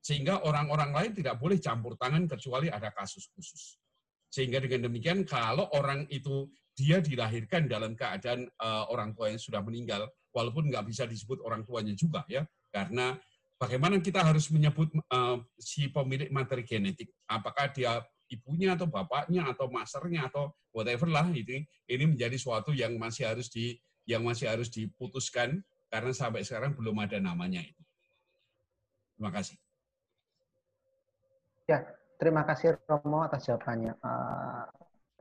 Sehingga orang-orang lain tidak boleh campur tangan kecuali ada kasus khusus. Sehingga dengan demikian kalau orang itu dia dilahirkan dalam keadaan uh, orang tua yang sudah meninggal, walaupun nggak bisa disebut orang tuanya juga ya, karena bagaimana kita harus menyebut uh, si pemilik materi genetik, apakah dia ibunya atau bapaknya atau masternya atau whatever lah itu ini menjadi suatu yang masih harus di yang masih harus diputuskan karena sampai sekarang belum ada namanya itu. Terima kasih. Ya, Terima kasih Romo atas jawabannya. Uh,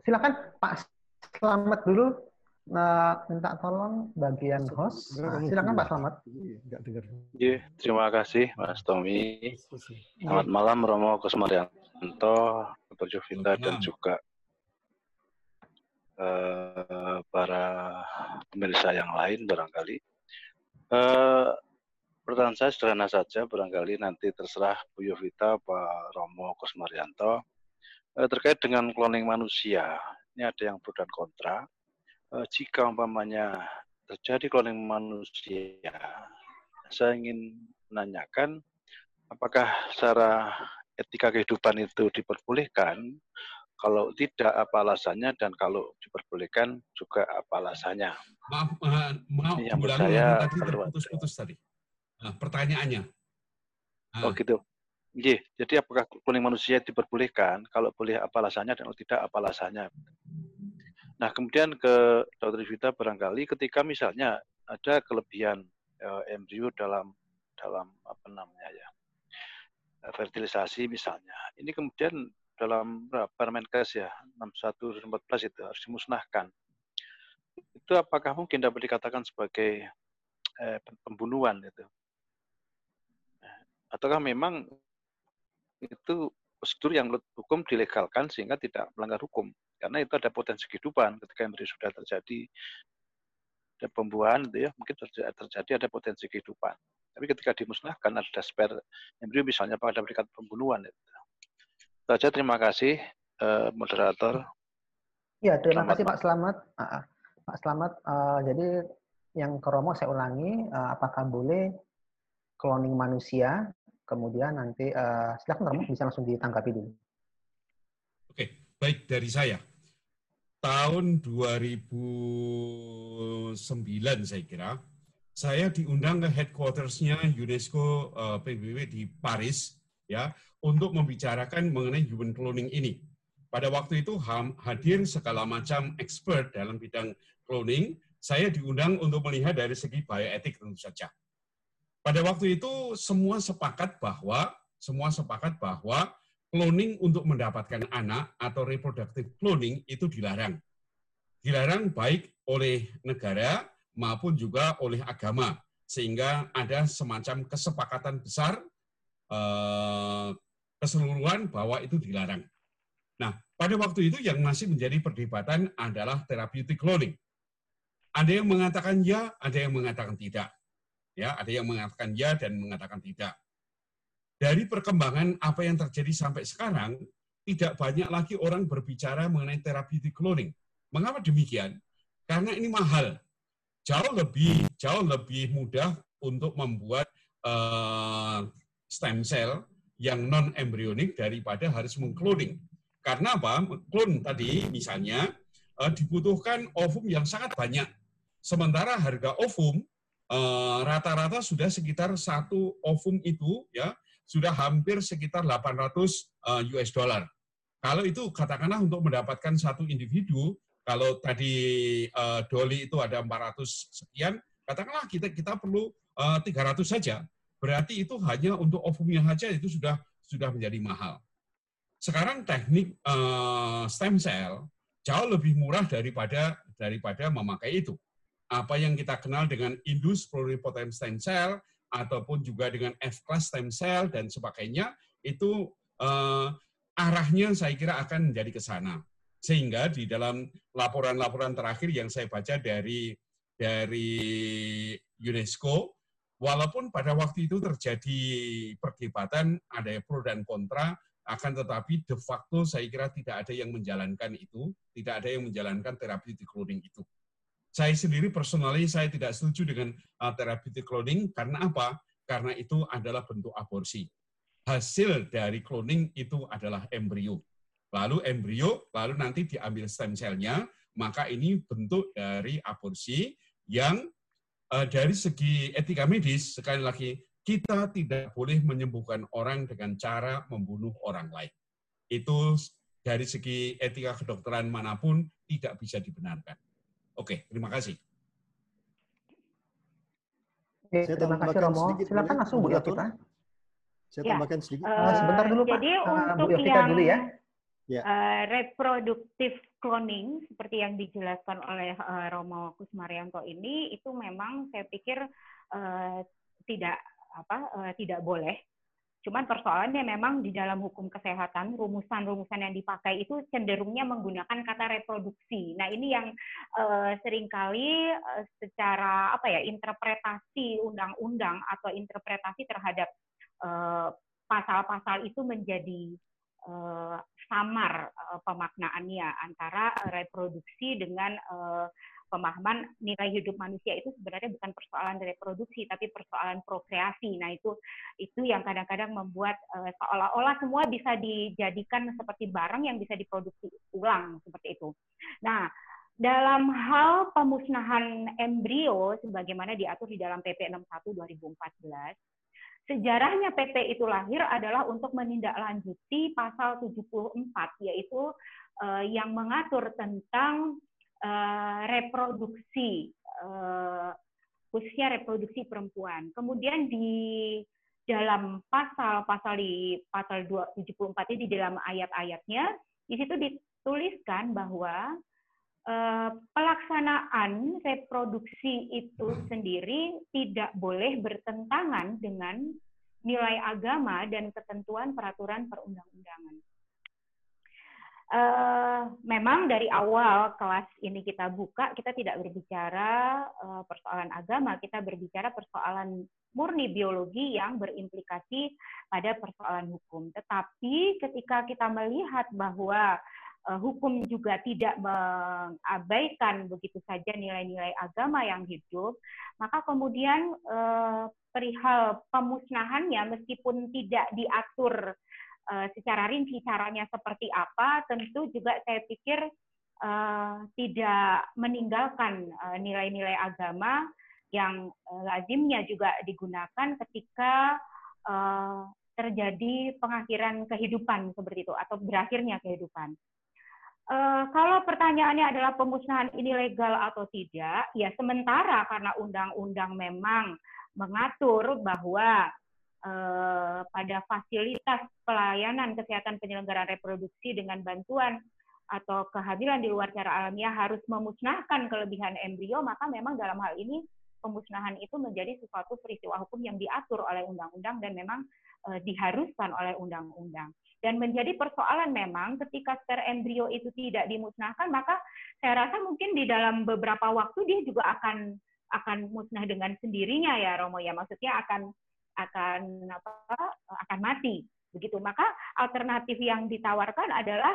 silakan Pak Selamat dulu uh, minta tolong bagian host. Uh, silakan Pak Selamat. Ya, terima kasih Mas Tommy. Selamat malam Romo Kusmarianto, Dr. Jovita dan juga uh, para pemirsa yang lain barangkali. Uh, Pertanyaan saya sederhana saja, barangkali nanti terserah Bu Yovita, Pak Romo Kusmarianto. Eh, terkait dengan cloning manusia, ini ada yang pro dan kontra. Eh, jika umpamanya terjadi cloning manusia, saya ingin menanyakan apakah secara etika kehidupan itu diperbolehkan, kalau tidak apa alasannya dan kalau diperbolehkan juga apa alasannya. Maaf, uh, maaf, yang saya tadi terputus-putus tadi. Nah, pertanyaannya. Oh gitu. Iya, jadi apakah kuning manusia diperbolehkan? Kalau boleh apa alasannya dan kalau tidak apa alasannya? Nah, kemudian ke Dr. Vita barangkali ketika misalnya ada kelebihan uh, embrio dalam dalam apa namanya ya fertilisasi misalnya. Ini kemudian dalam Permenkes ya 61 14 itu harus dimusnahkan. Itu apakah mungkin dapat dikatakan sebagai eh, pembunuhan itu? ataukah memang itu prosedur yang hukum dilegalkan sehingga tidak melanggar hukum karena itu ada potensi kehidupan ketika embrio sudah terjadi ada pembuahan itu ya mungkin terjadi, ada potensi kehidupan. Tapi ketika dimusnahkan ada spare embrio misalnya pada berikat pembunuhan itu saja terima kasih eh, moderator. Ya terima Selamat kasih Pak Selamat. Uh, Pak Selamat uh, jadi yang ke Romo saya ulangi uh, apakah boleh cloning manusia? Kemudian nanti uh, silakan Romo bisa langsung ditanggapi dulu. Oke, baik dari saya. Tahun 2009 saya kira, saya diundang ke headquarters-nya UNESCO uh, eh, PBB di Paris ya untuk membicarakan mengenai human cloning ini. Pada waktu itu hadir segala macam expert dalam bidang cloning. Saya diundang untuk melihat dari segi bioetik tentu saja pada waktu itu semua sepakat bahwa semua sepakat bahwa cloning untuk mendapatkan anak atau reproductive cloning itu dilarang. Dilarang baik oleh negara maupun juga oleh agama sehingga ada semacam kesepakatan besar eh, keseluruhan bahwa itu dilarang. Nah, pada waktu itu yang masih menjadi perdebatan adalah therapeutic cloning. Ada yang mengatakan ya, ada yang mengatakan tidak. Ya, ada yang mengatakan ya dan mengatakan tidak. Dari perkembangan apa yang terjadi sampai sekarang, tidak banyak lagi orang berbicara mengenai terapi cloning. Mengapa demikian? Karena ini mahal. Jauh lebih jauh lebih mudah untuk membuat uh, stem cell yang non embryonik daripada harus mengkloning. Karena apa? Klon tadi misalnya uh, dibutuhkan ovum yang sangat banyak. Sementara harga ovum rata-rata uh, sudah sekitar satu ovum itu ya sudah hampir sekitar 800 US dollar. Kalau itu katakanlah untuk mendapatkan satu individu, kalau tadi uh, Dolly itu ada 400 sekian, katakanlah kita kita perlu uh, 300 saja. Berarti itu hanya untuk ovumnya saja itu sudah sudah menjadi mahal. Sekarang teknik uh, stem cell jauh lebih murah daripada daripada memakai itu. Apa yang kita kenal dengan indus pluripotent stem cell ataupun juga dengan F-class stem cell dan sebagainya itu uh, arahnya saya kira akan menjadi ke sana. Sehingga di dalam laporan-laporan terakhir yang saya baca dari dari UNESCO, walaupun pada waktu itu terjadi perdebatan, ada pro dan kontra, akan tetapi de facto saya kira tidak ada yang menjalankan itu, tidak ada yang menjalankan terapi cloning itu. Saya sendiri personally saya tidak setuju dengan uh, terapi cloning karena apa? Karena itu adalah bentuk aborsi. Hasil dari cloning itu adalah embrio. Lalu embrio, lalu nanti diambil stem cell-nya, maka ini bentuk dari aborsi yang uh, dari segi etika medis, sekali lagi, kita tidak boleh menyembuhkan orang dengan cara membunuh orang lain. Itu dari segi etika kedokteran mana pun tidak bisa dibenarkan. Oke, terima kasih. Oke, Saya terima kasih Romo. Silakan langsung Bu Yovita. Saya ya. tambahkan sedikit. Uh, sebentar dulu Pak. Jadi uh, untuk Bu Yovita yang dulu ya. Ya. Uh, reproduktif cloning seperti yang dijelaskan oleh uh, Romo Kusmaryanto ini itu memang saya pikir uh, tidak apa uh, tidak boleh. Cuman persoalannya memang di dalam hukum kesehatan rumusan-rumusan yang dipakai itu cenderungnya menggunakan kata reproduksi. Nah ini yang uh, sering kali uh, secara apa ya interpretasi undang-undang atau interpretasi terhadap pasal-pasal uh, itu menjadi samar pemaknaannya antara reproduksi dengan pemahaman nilai hidup manusia itu sebenarnya bukan persoalan reproduksi tapi persoalan prokreasi. Nah, itu itu yang kadang-kadang membuat uh, seolah-olah semua bisa dijadikan seperti barang yang bisa diproduksi ulang seperti itu. Nah, dalam hal pemusnahan embrio sebagaimana diatur di dalam PP 61 2014 sejarahnya PP itu lahir adalah untuk menindaklanjuti pasal 74 yaitu uh, yang mengatur tentang uh, reproduksi uh, khususnya reproduksi perempuan. Kemudian di dalam pasal-pasal di pasal 274 ini di dalam ayat-ayatnya di situ dituliskan bahwa uh, pelaksanaan reproduksi itu sendiri tidak boleh bertentangan dengan nilai agama dan ketentuan peraturan perundang-undangan. Uh, memang dari awal kelas ini kita buka, kita tidak berbicara uh, persoalan agama, kita berbicara persoalan murni biologi yang berimplikasi pada persoalan hukum. Tetapi ketika kita melihat bahwa uh, hukum juga tidak mengabaikan begitu saja nilai-nilai agama yang hidup, maka kemudian uh, perihal pemusnahannya meskipun tidak diatur uh, secara rinci caranya seperti apa, tentu juga saya pikir uh, tidak meninggalkan nilai nilai-nilai agama yang uh, lazimnya juga digunakan ketika uh, terjadi pengakhiran kehidupan seperti itu atau berakhirnya kehidupan. Uh, kalau pertanyaannya adalah pemusnahan ini legal atau tidak, ya sementara karena undang-undang memang mengatur bahwa Eh, pada fasilitas pelayanan kesehatan penyelenggaraan reproduksi dengan bantuan atau kehamilan di luar cara alamiah harus memusnahkan kelebihan embrio, maka memang dalam hal ini pemusnahan itu menjadi sesuatu peristiwa hukum yang diatur oleh undang-undang dan memang e, diharuskan oleh undang-undang. Dan menjadi persoalan memang ketika sper embrio itu tidak dimusnahkan, maka saya rasa mungkin di dalam beberapa waktu dia juga akan akan musnah dengan sendirinya ya Romo ya. Maksudnya akan akan apa akan mati begitu maka alternatif yang ditawarkan adalah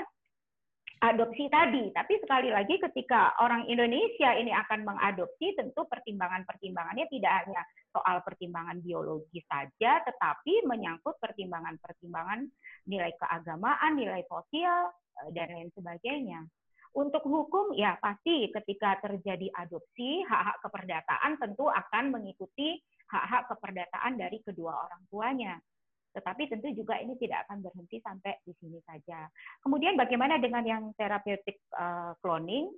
adopsi tadi tapi sekali lagi ketika orang Indonesia ini akan mengadopsi tentu pertimbangan-pertimbangannya tidak hanya soal pertimbangan biologi saja, tetapi menyangkut pertimbangan-pertimbangan nilai keagamaan, nilai sosial, eh, dan lain sebagainya. Untuk hukum, ya pasti ketika terjadi adopsi, hak-hak keperdataan tentu akan mengikuti hak-hak keperdataan dari kedua orang tuanya. Tetapi tentu juga ini tidak akan berhenti sampai di sini saja. Kemudian bagaimana dengan yang terapeutik uh, cloning?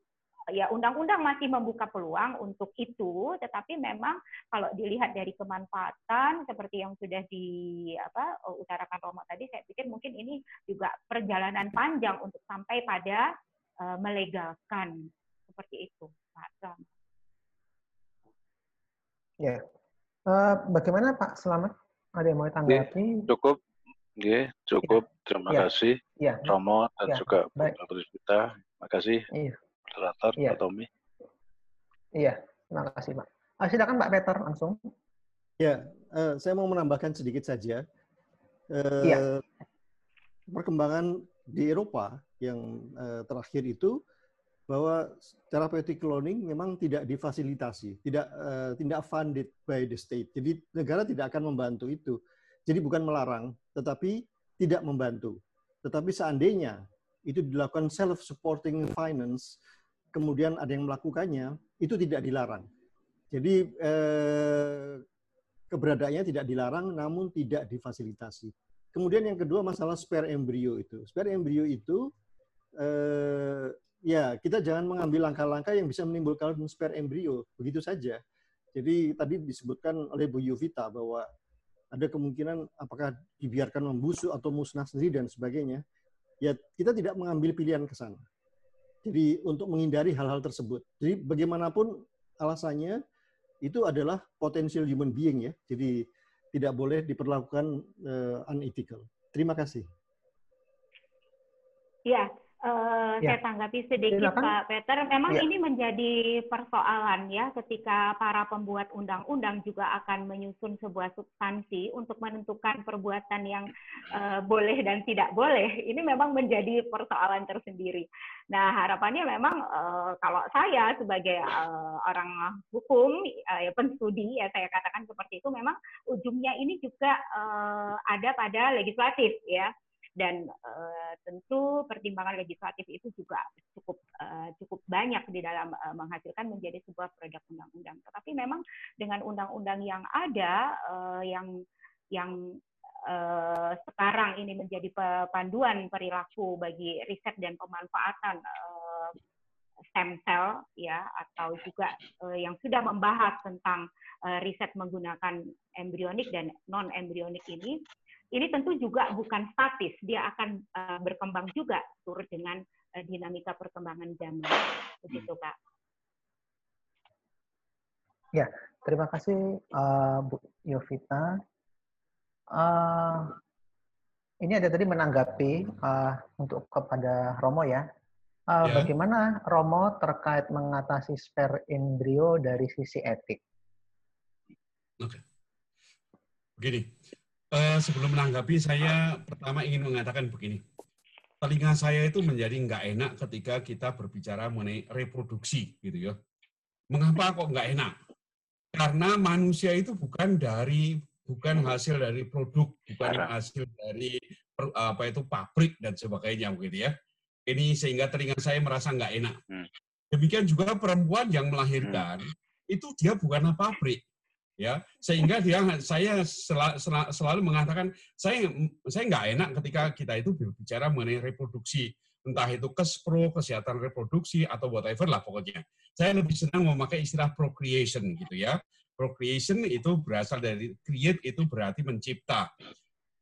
Ya undang-undang masih membuka peluang untuk itu, tetapi memang kalau dilihat dari kemanfaatan seperti yang sudah di apa utarakan Romo tadi, saya pikir mungkin ini juga perjalanan panjang untuk sampai pada uh, melegalkan seperti itu, Pak Ya, uh, bagaimana Pak Selamat? Ada yang mau tanggapi? Cukup, ya, cukup. Ya. Terima ya. kasih, ya. Romo dan ya. juga Baik. Bu kita. Terima kasih, iya. moderator ya. Pak Tommy. Iya, terima kasih Pak. Ah, silakan Pak Peter langsung. Ya, uh, saya mau menambahkan sedikit saja. Uh, ya. Perkembangan di Eropa yang uh, terakhir itu bahwa therapeutic cloning memang tidak difasilitasi, tidak uh, tidak funded by the state. Jadi negara tidak akan membantu itu. Jadi bukan melarang, tetapi tidak membantu. Tetapi seandainya itu dilakukan self-supporting finance, kemudian ada yang melakukannya, itu tidak dilarang. Jadi eh, keberadaannya tidak dilarang, namun tidak difasilitasi. Kemudian yang kedua masalah spare embrio itu. Spare embrio itu eh, ya kita jangan mengambil langkah-langkah yang bisa menimbulkan spare embrio begitu saja. Jadi tadi disebutkan oleh Bu Yuvita bahwa ada kemungkinan apakah dibiarkan membusuk atau musnah sendiri dan sebagainya. Ya kita tidak mengambil pilihan ke sana. Jadi untuk menghindari hal-hal tersebut. Jadi bagaimanapun alasannya itu adalah potential human being ya. Jadi tidak boleh diperlakukan uh, unethical. Terima kasih. Ya, Uh, ya. Saya tanggapi sedikit Silakan. Pak Peter. Memang ya. ini menjadi persoalan ya ketika para pembuat undang-undang juga akan menyusun sebuah substansi untuk menentukan perbuatan yang uh, boleh dan tidak boleh. Ini memang menjadi persoalan tersendiri. Nah harapannya memang uh, kalau saya sebagai uh, orang hukum, uh, ya, penstudi ya saya katakan seperti itu, memang ujungnya ini juga uh, ada pada legislatif ya dan uh, tentu pertimbangan legislatif itu juga cukup uh, cukup banyak di dalam uh, menghasilkan menjadi sebuah produk undang-undang. Tetapi memang dengan undang-undang yang ada uh, yang yang uh, sekarang ini menjadi panduan perilaku bagi riset dan pemanfaatan uh, stem cell ya atau juga uh, yang sudah membahas tentang uh, riset menggunakan embrionik dan non embrionik ini ini tentu juga bukan statis, dia akan uh, berkembang juga turut dengan uh, dinamika perkembangan zaman. Begitu, Pak. Ya, terima kasih uh, Bu Yovita. Uh, ini ada tadi menanggapi uh, untuk kepada Romo ya. Uh, ya. Bagaimana Romo terkait mengatasi spare embrio dari sisi etik? Oke. Begini, uh, sebelum menanggapi, saya pertama ingin mengatakan begini. Telinga saya itu menjadi nggak enak ketika kita berbicara mengenai reproduksi, gitu ya. Mengapa kok nggak enak? Karena manusia itu bukan dari bukan hasil dari produk, bukan hasil dari apa itu pabrik dan sebagainya, begitu ya. Ini sehingga telinga saya merasa nggak enak. Hmm. Demikian juga perempuan yang melahirkan hmm. itu dia bukanlah pabrik, ya sehingga dia saya sel, sel, selalu mengatakan saya saya nggak enak ketika kita itu berbicara mengenai reproduksi. Entah itu kespro kesehatan reproduksi atau whatever lah pokoknya. Saya lebih senang memakai istilah procreation gitu ya. Procreation itu berasal dari create itu berarti mencipta.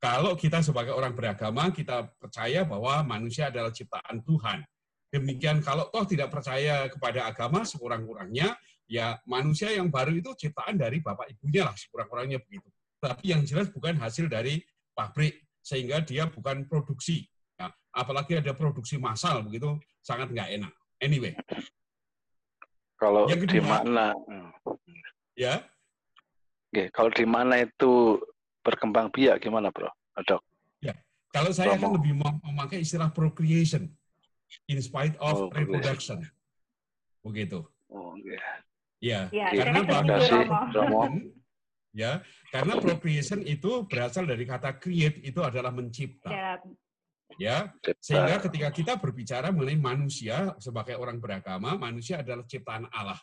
Kalau kita sebagai orang beragama kita percaya bahwa manusia adalah ciptaan Tuhan. Demikian kalau toh tidak percaya kepada agama sekurang-kurangnya ya manusia yang baru itu ciptaan dari bapak ibunya lah sekurang-kurangnya begitu. Tapi yang jelas bukan hasil dari pabrik sehingga dia bukan produksi. Ya, apalagi ada produksi massal begitu sangat nggak enak. Anyway. Kalau yang kedua, di mana? Ya. Oke, kalau di mana itu berkembang biak gimana, Bro? Dok. Ya. Kalau saya akan lebih memakai istilah procreation in spite of oh, reproduction. Begitu. Oh, okay. Ya, ya karena kasih Romo. Ya, karena procreation itu berasal dari kata create itu adalah mencipta. Ya, Ya, sehingga ketika kita berbicara mengenai manusia sebagai orang beragama, manusia adalah ciptaan Allah.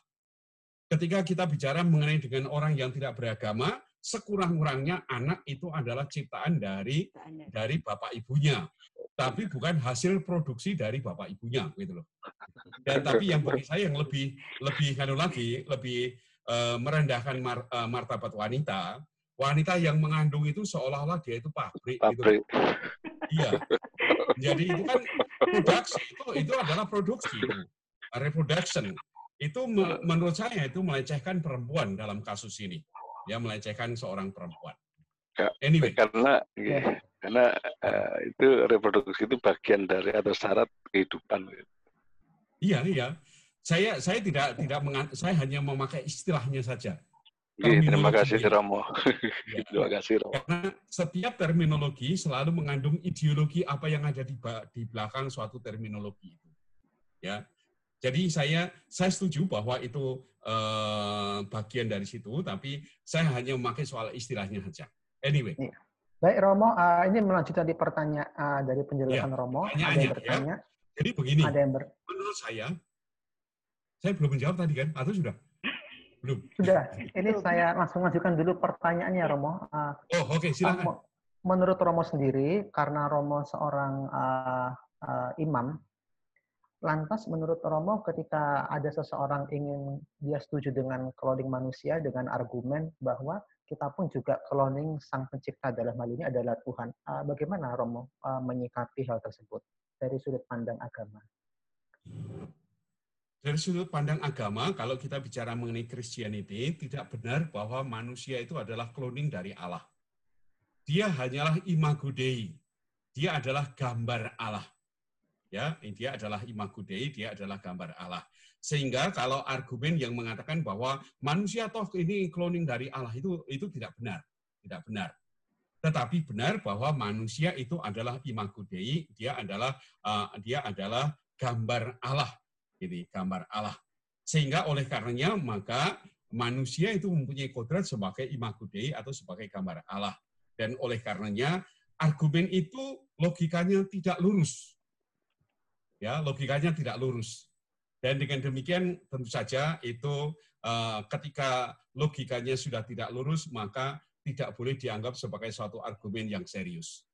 Ketika kita bicara mengenai dengan orang yang tidak beragama, sekurang-kurangnya anak itu adalah ciptaan dari. dari bapak ibunya, tapi bukan hasil produksi dari bapak ibunya, gitu loh. Dan tapi yang bagi saya yang lebih lebih kanu lagi, lebih eh, merendahkan mar- eh, martabat wanita, wanita yang mengandung itu seolah-olah dia itu pabrik, gitu. pabrik. Iya. Jadi itu kan produksi itu itu adalah produksi, itu. reproduction. Itu me- menurut saya itu melecehkan perempuan dalam kasus ini. Ya melecehkan seorang perempuan. Ya, Anyway, Karena Ya. Karena eh, itu reproduksi itu bagian dari atau syarat kehidupan. iya iya. Saya saya tidak tidak mengan- saya hanya memakai istilahnya saja. Oke, terima kasih Romo. Ya. terima kasih Romo. Karena setiap terminologi selalu mengandung ideologi apa yang ada di, di belakang suatu terminologi itu. Ya. Jadi saya saya setuju bahwa itu eh, bagian dari situ, tapi saya hanya memakai soal istilahnya saja. Anyway, Baik Romo, uh, ini melanjutkan di pertanyaan uh, dari penjelasan Iya, Romo. Ada yang bertanya, jadi begini, ada yang ber... menurut saya, saya belum menjawab tadi kan, atau sudah? Belum. Sudah, ini saya langsung lanjutkan dulu pertanyaannya Romo. Uh, Oh, oke, silakan. uh, menurut Romo sendiri, karena Romo seorang uh, uh, imam, lantas menurut Romo ketika ada seseorang ingin dia setuju dengan cloning manusia dengan argumen bahwa kita pun juga cloning sang pencipta dalam hal ini adalah Tuhan. Uh, bagaimana Romo uh, menyikapi hal tersebut dari sudut pandang agama? Dari sudut pandang agama, kalau kita bicara mengenai Christianity, tidak benar bahwa manusia itu adalah cloning dari Allah. Dia hanyalah imago Dei. Dia adalah gambar Allah. Ya, dia adalah imago Dei, dia adalah gambar Allah. Sehingga kalau argumen yang mengatakan bahwa manusia toh ini cloning dari Allah itu itu tidak benar, tidak benar. Tetapi benar bahwa manusia itu adalah imago Dei, dia adalah uh, dia adalah gambar Allah ini gambar Allah. Sehingga oleh karenanya maka manusia itu mempunyai kodrat sebagai imago Dei atau sebagai gambar Allah. Dan oleh karenanya argumen itu logikanya tidak lurus. Ya, logikanya tidak lurus. Dan dengan demikian tentu saja itu eh, ketika logikanya sudah tidak lurus maka tidak boleh dianggap sebagai suatu argumen yang serius.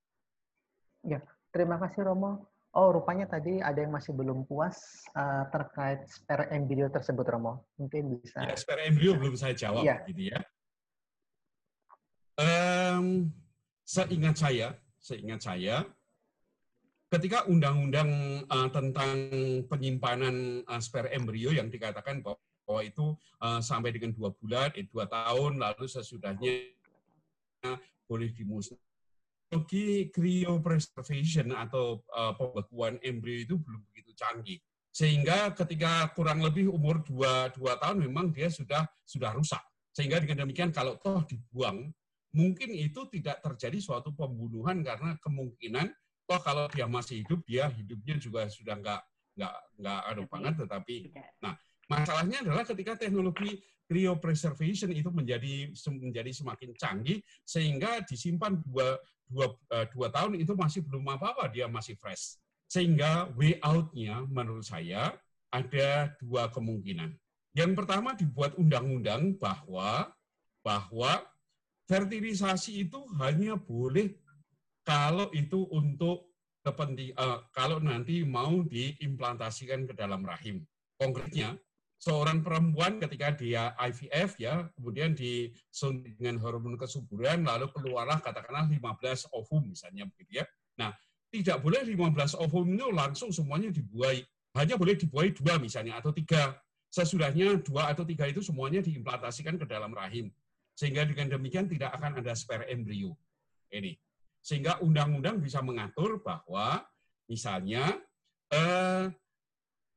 Terima kasih Romo. Oh, rupanya tadi ada yang masih belum puas uh, terkait spare embryo tersebut, Romo. Mungkin bisa. Ya, spare embrio belum saya jawab, Iya. gitu ya. Em, seingat saya, seingat saya, ketika undang-undang eh, tentang penyimpanan eh, spare embrio yang dikatakan bahwa, itu eh, sampai dengan dua bulan, eh, dua tahun, lalu sesudahnya boleh dimusnahkan. Teknologi cryopreservation atau eh, pembekuan embrio itu belum begitu canggih. Sehingga ketika kurang lebih umur dua, dua tahun memang dia sudah sudah rusak. Sehingga dengan demikian kalau toh dibuang, mungkin itu tidak terjadi suatu pembunuhan karena kemungkinan toh kalau dia masih hidup dia hidupnya juga sudah nggak nggak nggak anu banget tetapi Tidak. masalahnya adalah ketika teknologi cryopreservation itu menjadi menjadi semakin canggih sehingga disimpan dua, dua, eh, dua tahun itu masih belum apa-apa dia masih fresh sehingga way out-nya menurut saya ada dua kemungkinan yang pertama dibuat undang-undang bahwa bahwa fertilisasi itu hanya boleh kalau itu untuk kepenting eh, kalau nanti mau diimplantasikan ke dalam rahim. Konkretnya, seorang perempuan ketika dia IVF ya, kemudian disuntik dengan hormon kesuburan lalu keluarlah katakanlah 15 ovum misalnya begitu ya. Nah, tidak boleh 15 ovum itu langsung semuanya dibuai. Hanya boleh dibuai dua misalnya atau tiga. Sesudahnya dua atau tiga itu semuanya diimplantasikan ke dalam rahim sehingga dengan demikian tidak akan ada spare embrio. Ini. Sehingga undang-undang bisa mengatur bahwa misalnya eh,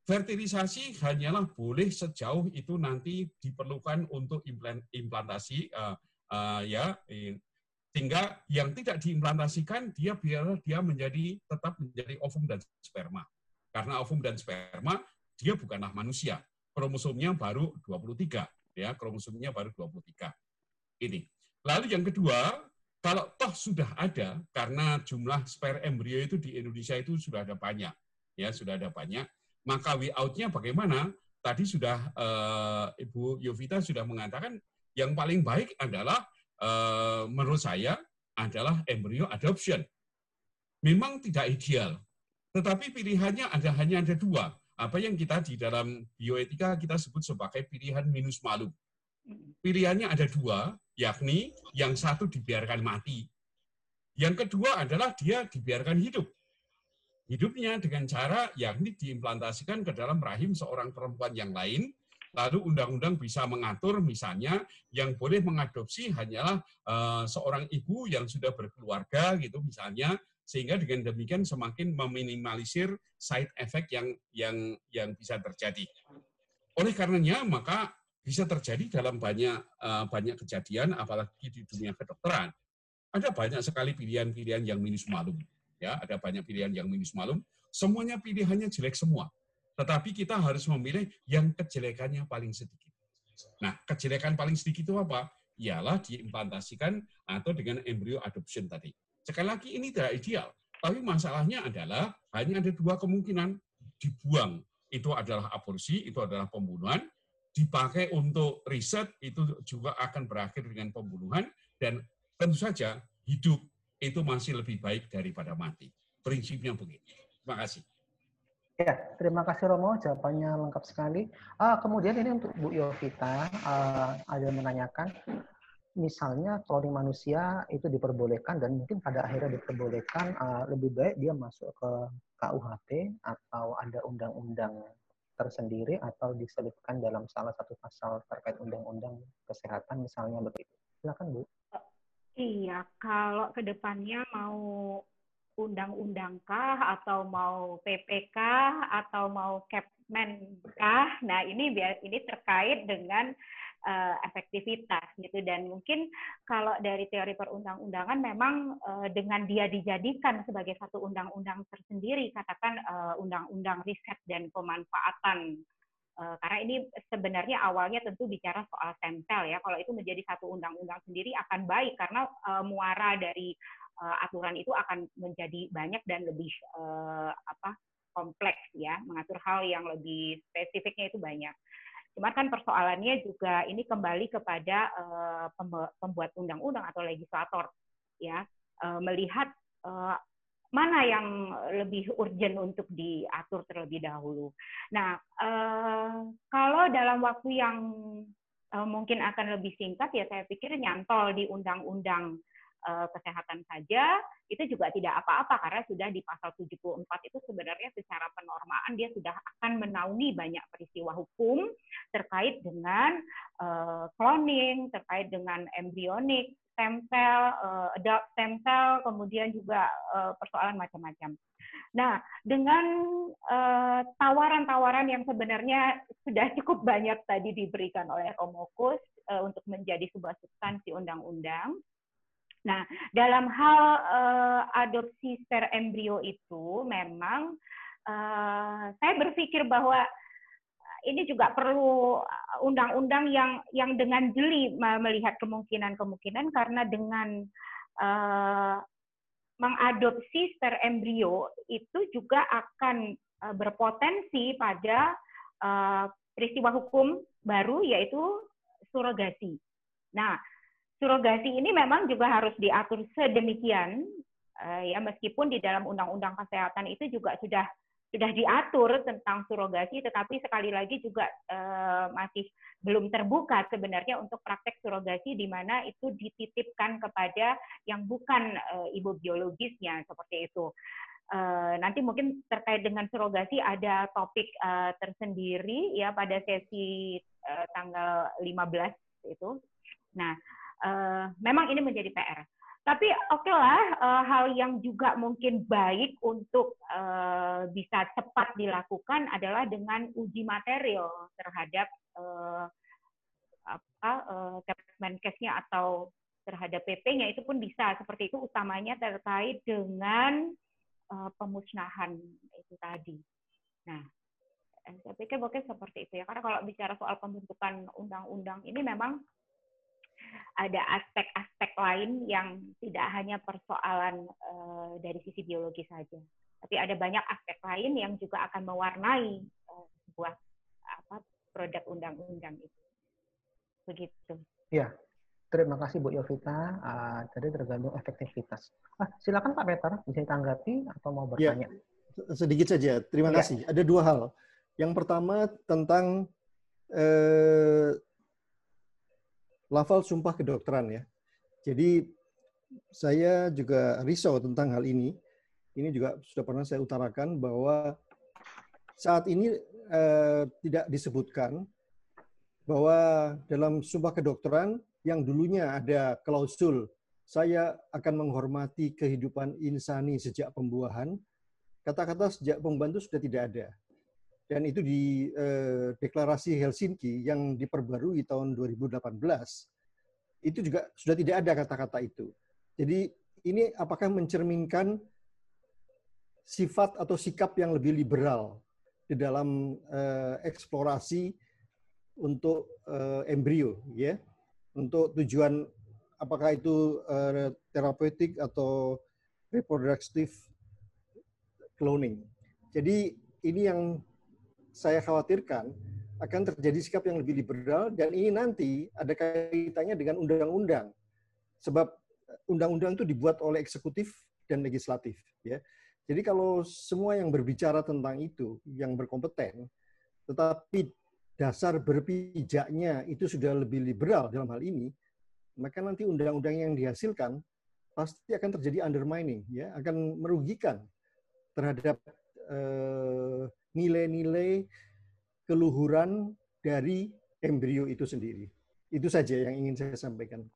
fertilisasi hanyalah boleh sejauh itu nanti diperlukan untuk implan- implantasi eh, eh, ya eh, sehingga yang tidak diimplantasikan dia biar dia menjadi tetap menjadi ovum dan sperma. Karena ovum dan sperma dia bukanlah manusia. Kromosomnya baru 23 ya, kromosomnya baru 23 ini. Lalu yang kedua, kalau toh sudah ada, karena jumlah spare embrio itu di Indonesia itu sudah ada banyak, ya sudah ada banyak, maka way out-nya bagaimana? Tadi sudah uh, Ibu Yovita sudah mengatakan yang paling baik adalah uh, menurut saya adalah embrio adoption. Memang tidak ideal, tetapi pilihannya ada hanya ada dua. Apa yang kita di dalam bioetika kita sebut sebagai pilihan minus malum. Pilihannya ada dua, yakni yang satu dibiarkan mati. Yang kedua adalah dia dibiarkan hidup. Hidupnya dengan cara yakni diimplantasikan ke dalam rahim seorang perempuan yang lain, lalu undang-undang bisa mengatur misalnya yang boleh mengadopsi hanyalah uh, seorang ibu yang sudah berkeluarga gitu misalnya sehingga dengan demikian semakin meminimalisir side effect yang yang yang bisa terjadi. Oleh karenanya maka bisa terjadi dalam banyak uh, banyak kejadian apalagi di dunia kedokteran. Ada banyak sekali pilihan-pilihan yang minus malum. Ya, ada banyak pilihan yang minus malum. Semuanya pilihannya jelek semua. Tetapi kita harus memilih yang kejelekannya paling sedikit. Nah, kejelekan paling sedikit itu apa? Ialah diimplantasikan atau dengan embrio adoption tadi. Sekali lagi ini tidak ideal, tapi masalahnya adalah hanya ada dua kemungkinan dibuang. Itu adalah aborsi, itu adalah pembunuhan. Dipakai untuk riset itu juga akan berakhir dengan pembunuhan dan tentu saja hidup itu masih lebih baik daripada mati. Prinsipnya begitu. Terima kasih. Ya, terima kasih Romo, jawabannya lengkap sekali. Ah, kemudian ini untuk Bu Yovita, uh, ada menanyakan, misalnya cloning manusia itu diperbolehkan dan mungkin pada akhirnya diperbolehkan uh, lebih baik dia masuk ke KUHP atau ada undang-undang tersendiri atau diselipkan dalam salah satu pasal terkait undang-undang kesehatan misalnya begitu. Silakan Bu. Iya, kalau ke depannya mau undang-undang kah atau mau PPK atau mau Kepmen? Nah ini ini terkait dengan uh, efektivitas gitu. Dan mungkin kalau dari teori perundang-undangan memang uh, dengan dia dijadikan sebagai satu undang-undang tersendiri katakan uh, undang-undang riset dan pemanfaatan. Uh, karena ini sebenarnya awalnya tentu bicara soal stempel ya. Kalau itu menjadi satu undang-undang sendiri akan baik karena uh, muara dari uh, aturan itu akan menjadi banyak dan lebih uh, apa kompleks ya. Mengatur hal yang lebih spesifiknya itu banyak Cuma kan persoalannya juga ini kembali kepada uh, pembuat undang-undang atau legislator ya uh, melihat uh, mana yang lebih urgent untuk diatur terlebih dahulu. Nah, kalau dalam waktu yang mungkin akan lebih singkat ya saya pikir nyantol di undang-undang kesehatan saja itu juga tidak apa-apa karena sudah di pasal 74 itu sebenarnya secara penormaan dia sudah akan menaungi banyak peristiwa hukum terkait dengan uh, cloning, terkait dengan embryonik, stem cell, uh, adult stem cell, kemudian juga uh, persoalan macam-macam. Nah, dengan tawaran-tawaran yang sebenarnya sudah cukup banyak tadi diberikan oleh Romokus untuk menjadi sebuah substansi undang-undang, Nah, dalam hal uh, adopsi sper embrio itu memang uh, saya berpikir bahwa ini juga perlu undang-undang yang yang dengan jeli melihat kemungkinan-kemungkinan karena dengan uh, mengadopsi sper embrio itu juga akan uh, berpotensi pada uh, peristiwa hukum baru yaitu surrogasi. Nah, surrogasi ini memang juga harus diatur sedemikian uh, ya meskipun di dalam undang-undang kesehatan itu juga sudah sudah diatur tentang surrogasi tetapi sekali lagi juga uh, masih belum terbuka sebenarnya untuk praktek surrogasi di mana itu dititipkan kepada yang bukan uh, ibu biologisnya seperti itu. Uh, nanti mungkin terkait dengan surrogasi ada topik uh, tersendiri ya pada sesi uh, tanggal 15 itu. Nah, uh, memang ini menjadi PR. Tapi oke okay lah, uh, hal yang juga mungkin baik untuk uh, bisa cepat dilakukan adalah dengan uji material terhadap uh, apa uh, Kemenkesnya atau terhadap PP-nya itu pun bisa seperti itu utamanya terkait dengan uh, pemusnahan itu tadi. Nah, saya pikir mungkin seperti itu ya karena kalau bicara soal pembentukan undang-undang ini memang ada aspek-aspek lain yang tidak hanya persoalan uh, dari sisi biologi saja, tapi ada banyak aspek lain yang juga akan mewarnai uh, sebuah apa produk undang-undang itu. Begitu. Ya, terima kasih Bu Yovita. Uh, tadi tergantung efektivitas. Ah, silakan Pak Peter, bisa ditanggapi atau mau ya, bertanya? Ya, sedikit saja. Terima ya. kasih. Ada dua hal. Yang pertama tentang eh, lafal sumpah kedokteran ya. Jadi saya juga risau tentang hal ini. Ini juga sudah pernah saya utarakan bahwa saat ini eh, tidak disebutkan bahwa dalam sumpah kedokteran yang dulunya ada klausul saya akan menghormati kehidupan insani sejak pembuahan, kata-kata sejak pembuahan itu sudah tidak ada dan itu di eh, deklarasi Helsinki yang diperbarui tahun 2018 itu juga sudah tidak ada kata-kata itu. Jadi ini apakah mencerminkan sifat atau sikap yang lebih liberal di dalam eh, eksplorasi untuk eh, embrio ya untuk tujuan apakah itu eh, terapeutik atau reproductive cloning. Jadi ini yang saya khawatirkan akan terjadi sikap yang lebih liberal dan ini nanti ada kaitannya dengan undang-undang. Sebab undang-undang itu dibuat oleh eksekutif dan legislatif, ya. Jadi kalau semua yang berbicara tentang itu yang berkompeten, tetapi dasar berpijaknya itu sudah lebih liberal dalam hal ini, maka nanti undang-undang yang dihasilkan pasti akan terjadi undermining, ya, akan merugikan terhadap eh, nilai-nilai keluhuran dari embrio itu sendiri. Itu saja yang ingin saya sampaikan.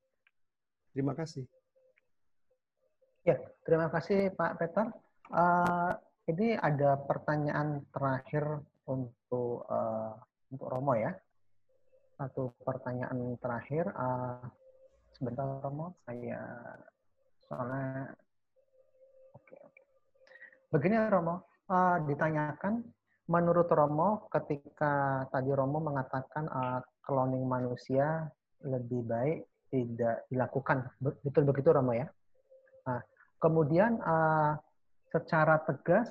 Terima kasih. Ya, terima kasih Pak Peter. Uh, ini ada pertanyaan terakhir untuk uh, untuk Romo ya. Satu pertanyaan terakhir. Uh, sebentar Romo, saya soalnya oke okay, oke. Okay. Begini Romo, uh, ditanyakan menurut Romo, ketika tadi Romo mengatakan uh, cloning manusia lebih baik tidak dilakukan, betul begitu Romo ya? Nah, kemudian uh, secara tegas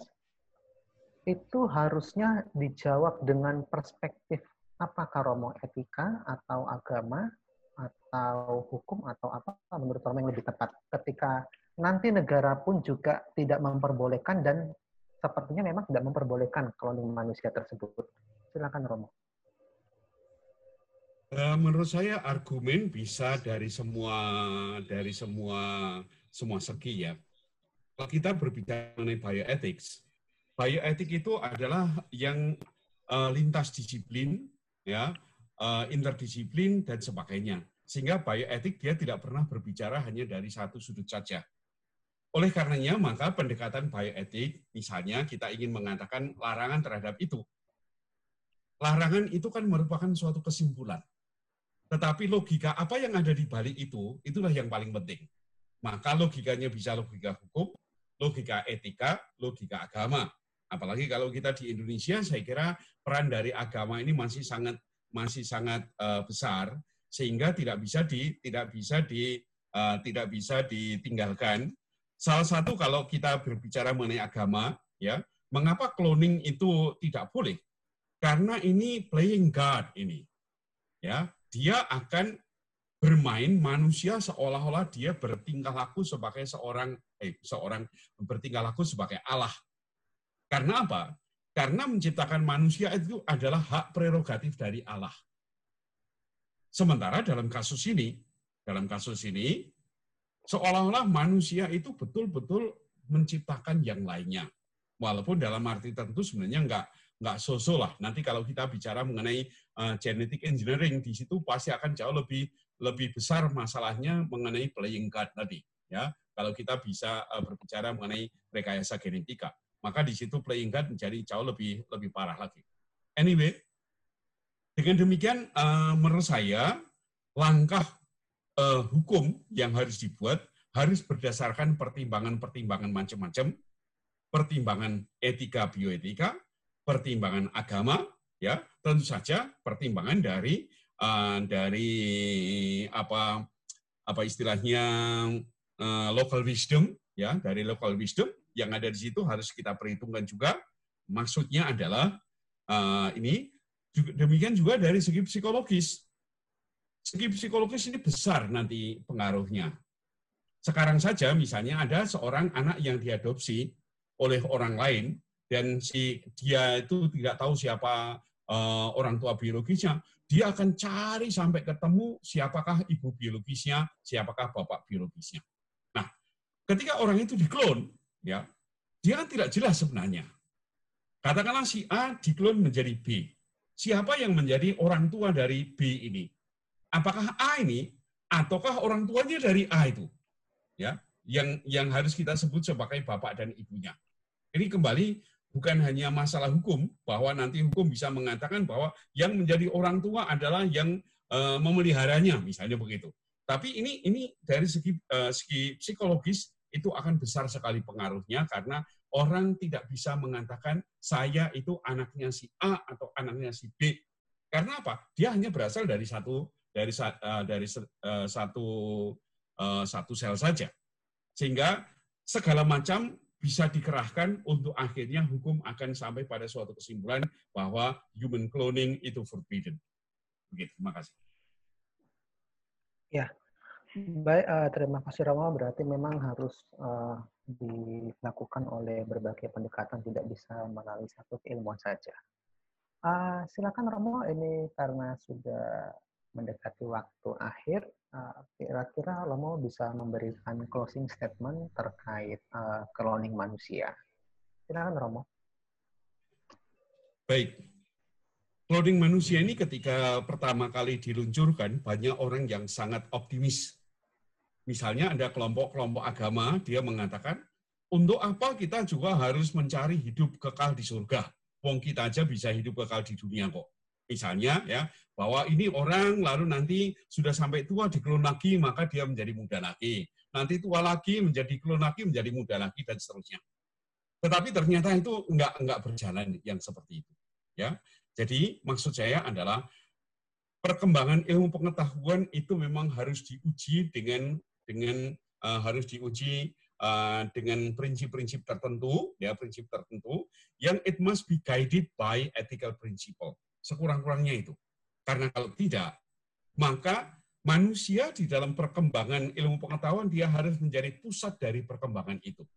itu harusnya dijawab dengan perspektif apakah Romo etika atau agama atau hukum atau apa menurut Romo yang lebih tepat ketika nanti negara pun juga tidak memperbolehkan dan sepertinya memang tidak memperbolehkan cloning manusia tersebut. Silakan Romo. Eh, menurut saya argumen bisa dari semua dari semua semua segi ya. Kalau kita berbicara mengenai bioethics, bioetik itu adalah yang uh, lintas disiplin, ya, uh, interdisiplin dan sebagainya. Sehingga bioetik dia tidak pernah berbicara hanya dari satu sudut saja. Oleh karenanya, maka pendekatan bioetik, misalnya kita ingin mengatakan larangan terhadap itu. Larangan itu kan merupakan suatu kesimpulan. Tetapi logika apa yang ada di balik itu, itulah yang paling penting. Maka logikanya bisa logika hukum, logika etika, logika agama. Apalagi kalau kita di Indonesia, saya kira peran dari agama ini masih sangat masih sangat uh, besar sehingga tidak bisa di tidak bisa di uh, tidak bisa ditinggalkan Salah satu kalau kita berbicara mengenai agama, ya, mengapa cloning itu tidak boleh? Karena ini playing God ini. Ya, dia akan bermain manusia seolah-olah dia bertingkah laku sebagai seorang eh seorang bertingkah laku sebagai Allah. Karena apa? Karena menciptakan manusia itu adalah hak prerogatif dari Allah. Sementara dalam kasus ini, dalam kasus ini seolah-olah manusia itu betul-betul menciptakan yang lainnya. Walaupun dalam arti tertentu sebenarnya nggak nggak so-so lah. Nanti kalau kita bicara mengenai uh, genetic engineering di situ pasti akan jauh lebih lebih besar masalahnya mengenai playing card tadi. Ya, kalau kita bisa uh, berbicara mengenai rekayasa genetika, maka di situ playing card menjadi jauh lebih lebih parah lagi. Anyway, dengan demikian uh, menurut saya langkah uh, hukum yang harus dibuat harus berdasarkan pertimbangan-pertimbangan macam-macam, pertimbangan etika bioetika, pertimbangan agama, ya. Tentu saja pertimbangan dari uh, dari apa apa istilahnya uh, local wisdom ya. Dari local wisdom yang ada di situ harus kita perhitungkan juga. Maksudnya adalah uh, ini demikian juga dari segi psikologis segi psikologis ini besar nanti pengaruhnya sekarang saja misalnya ada seorang anak yang diadopsi oleh orang lain dan si dia itu tidak tahu siapa uh, orang tua biologisnya, dia akan cari sampai ketemu siapakah ibu biologisnya, siapakah bapak biologisnya. Nah, ketika orang itu diklon, ya, dia kan tidak jelas sebenarnya. Katakanlah si A diklon menjadi B. Siapa yang menjadi orang tua dari B ini? Apakah A ini ataukah orang tuanya dari A itu? Ya, yang yang harus kita sebut sebagai bapak dan ibunya. Ini kembali bukan hanya masalah hukum bahwa nanti hukum bisa mengatakan bahwa yang menjadi orang tua adalah yang uh, memeliharanya misalnya begitu. Tapi ini ini dari segi uh, segi psikologis itu akan besar sekali pengaruhnya karena orang tidak bisa mengatakan saya itu anaknya si A atau anaknya si B. Karena apa? Dia hanya berasal dari satu dari uh, dari uh, satu uh, satu sel saja. Sehingga segala macam bisa dikerahkan untuk akhirnya hukum akan sampai pada suatu kesimpulan bahwa human cloning itu forbidden. Begitu, terima kasih. Ya, baik. Uh, terima kasih Rama. Berarti memang harus uh, dilakukan oleh berbagai pendekatan, tidak bisa melalui satu keilmuan saja. Uh, silakan Romo, ini karena sudah mendekati waktu akhir, eh, kira-kira Lomo bisa memberikan closing statement terkait uh, cloning manusia. Silakan Romo. Baik. Cloning manusia ini ketika pertama kali diluncurkan, banyak orang yang sangat optimis. Misalnya ada kelompok-kelompok agama, dia mengatakan, untuk apa kita juga harus mencari hidup kekal di surga? Wong kita aja bisa hidup kekal di dunia kok. Misalnya ya, bahwa ini orang lalu nanti sudah sampai tua diklon lagi maka dia menjadi muda lagi. Nanti tua lagi menjadi klon lagi menjadi muda lagi dan seterusnya. Tetapi ternyata itu enggak enggak berjalan yang seperti itu. Ya. Jadi maksud saya adalah perkembangan ilmu pengetahuan itu memang harus diuji dengan dengan uh, harus diuji uh, dengan prinsip-prinsip tertentu, ya prinsip tertentu yang it must be guided by ethical principle sekurang-kurangnya itu. Karena kalau tidak, maka manusia di dalam perkembangan ilmu pengetahuan dia harus menjadi pusat dari perkembangan itu.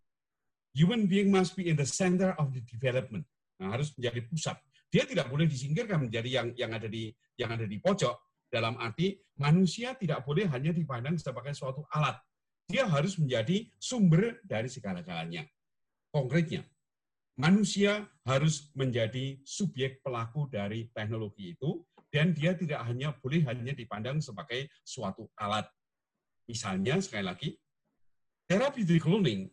Human being must be in the center of the development. Nah, harus menjadi pusat. Dia tidak boleh disingkirkan menjadi yang yang ada di yang ada di pojok. Dalam arti manusia tidak boleh hanya dipandang sebagai suatu alat. Dia harus menjadi sumber dari segala-galanya. Konkretnya, manusia harus menjadi subjek pelaku dari teknologi itu dan dia tidak hanya boleh hanya dipandang sebagai suatu alat. Misalnya sekali lagi, terapi cloning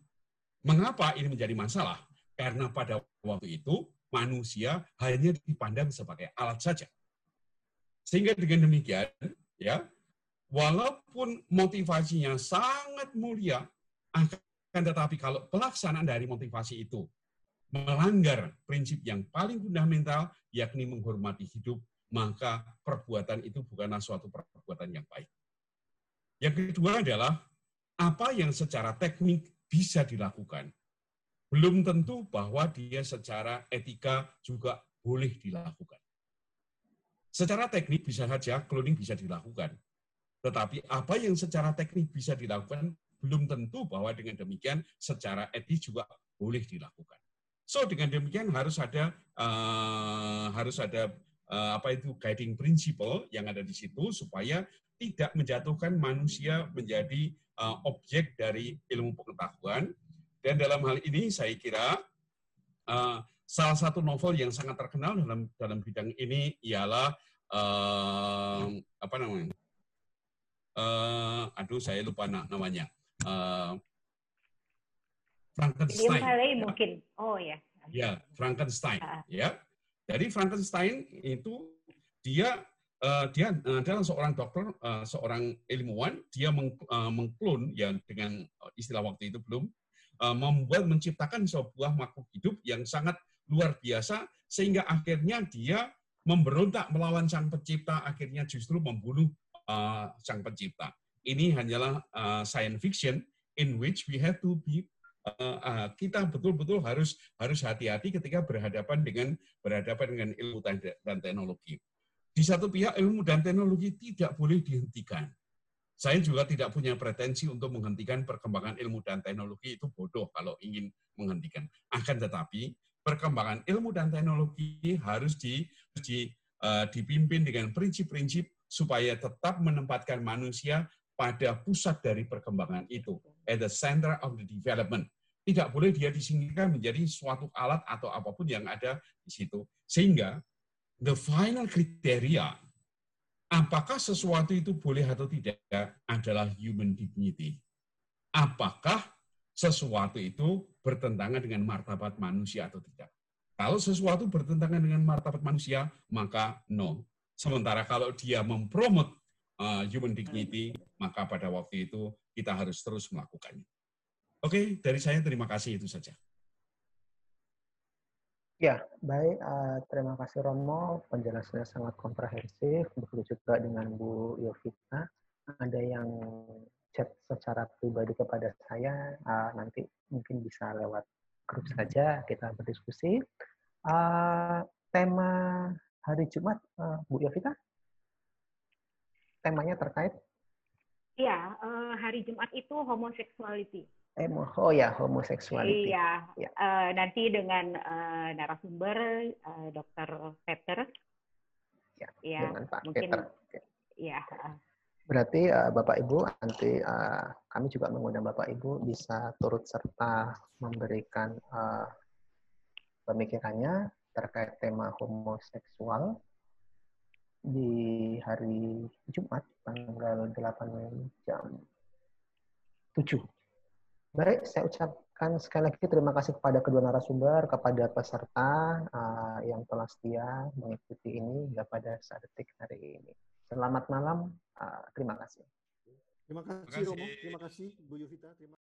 mengapa ini menjadi masalah? Karena pada waktu itu manusia hanya dipandang sebagai alat saja. Sehingga dengan demikian, ya, walaupun motivasinya sangat mulia, akan tetapi kalau pelaksanaan dari motivasi itu melanggar prinsip yang paling fundamental, yakni menghormati hidup, maka perbuatan itu bukanlah suatu perbuatan yang baik. Yang kedua adalah apa yang secara teknik bisa dilakukan. Belum tentu bahwa dia secara etika juga boleh dilakukan. Secara teknik bisa saja cloning bisa dilakukan. Tetapi apa yang secara teknik bisa dilakukan belum tentu bahwa dengan demikian secara etis juga boleh dilakukan. So dengan demikian harus ada uh, harus ada uh, apa itu guiding principle yang ada di situ supaya tidak menjatuhkan manusia menjadi uh, objek dari ilmu pengetahuan. Dan dalam hal ini saya kira uh, salah satu novel yang sangat terkenal dalam dalam bidang ini ialah uh, apa namanya? Uh, aduh saya lupa namanya. Uh, Frankenstein. William mungkin. Oh ya. Ya, Frankenstein. Ya. Jadi Frankenstein itu dia uh, dia adalah seorang dokter, uh, seorang ilmuwan, dia meng, uh, mengklon ya dengan istilah waktu itu belum uh, membuat menciptakan sebuah makhluk hidup yang sangat luar biasa sehingga akhirnya dia memberontak melawan sang pencipta akhirnya justru membunuh uh, sang pencipta. Ini hanyalah uh, science fiction in which we have to be kita betul-betul harus harus hati-hati ketika berhadapan dengan berhadapan dengan ilmu dan teknologi. Di satu pihak ilmu dan teknologi tidak boleh dihentikan. Saya juga tidak punya pretensi untuk menghentikan perkembangan ilmu dan teknologi itu bodoh kalau ingin menghentikan. Akan tetapi perkembangan ilmu dan teknologi harus di, di uh, dipimpin dengan prinsip-prinsip supaya tetap menempatkan manusia pada pusat dari perkembangan itu, at the center of the development. Tidak boleh dia disingkirkan menjadi suatu alat atau apa pun yang ada di situ. Sehingga the final kriteria apakah sesuatu itu boleh atau tidak adalah human dignity. Apakah sesuatu itu bertentangan dengan martabat manusia atau tidak. Kalau sesuatu bertentangan dengan martabat manusia, maka no. Sementara kalau dia mempromot uh, human dignity, maka pada waktu itu kita harus terus melakukannya. Oke, dari saya terima kasih itu saja. Ya, baik. Uh, terima kasih Romo. Penjelasannya sangat komprehensif. Begitu juga dengan Bu Yovita. Ada yang chat secara pribadi kepada saya. Uh, nanti mungkin bisa lewat grup saja kita berdiskusi. Uh, tema hari Jumat, uh, Bu Yovita? temanya terkait? Iya, uh, hari Jumat itu homoseksuality. Eh, oh ya, homoseksuality. Iya, ya. Uh, nanti dengan uh, narasumber uh, Dr. Peter. Ya, ya dengan Pak mungkin, Peter. Iya. Berarti uh, Bapak Ibu nanti uh, kami juga mengundang Bapak Ibu bisa turut serta memberikan uh, pemikirannya terkait tema homoseksual di hari Jumat tanggal 8 jam 7. Baik, saya ucapkan sekali lagi terima kasih kepada kedua narasumber, kepada peserta uh, yang telah setia mengikuti ini hingga pada saat detik hari ini. Selamat malam, uh, terima kasih. Terima kasih, Romo. Terima kasih, Bu Yovita. Terima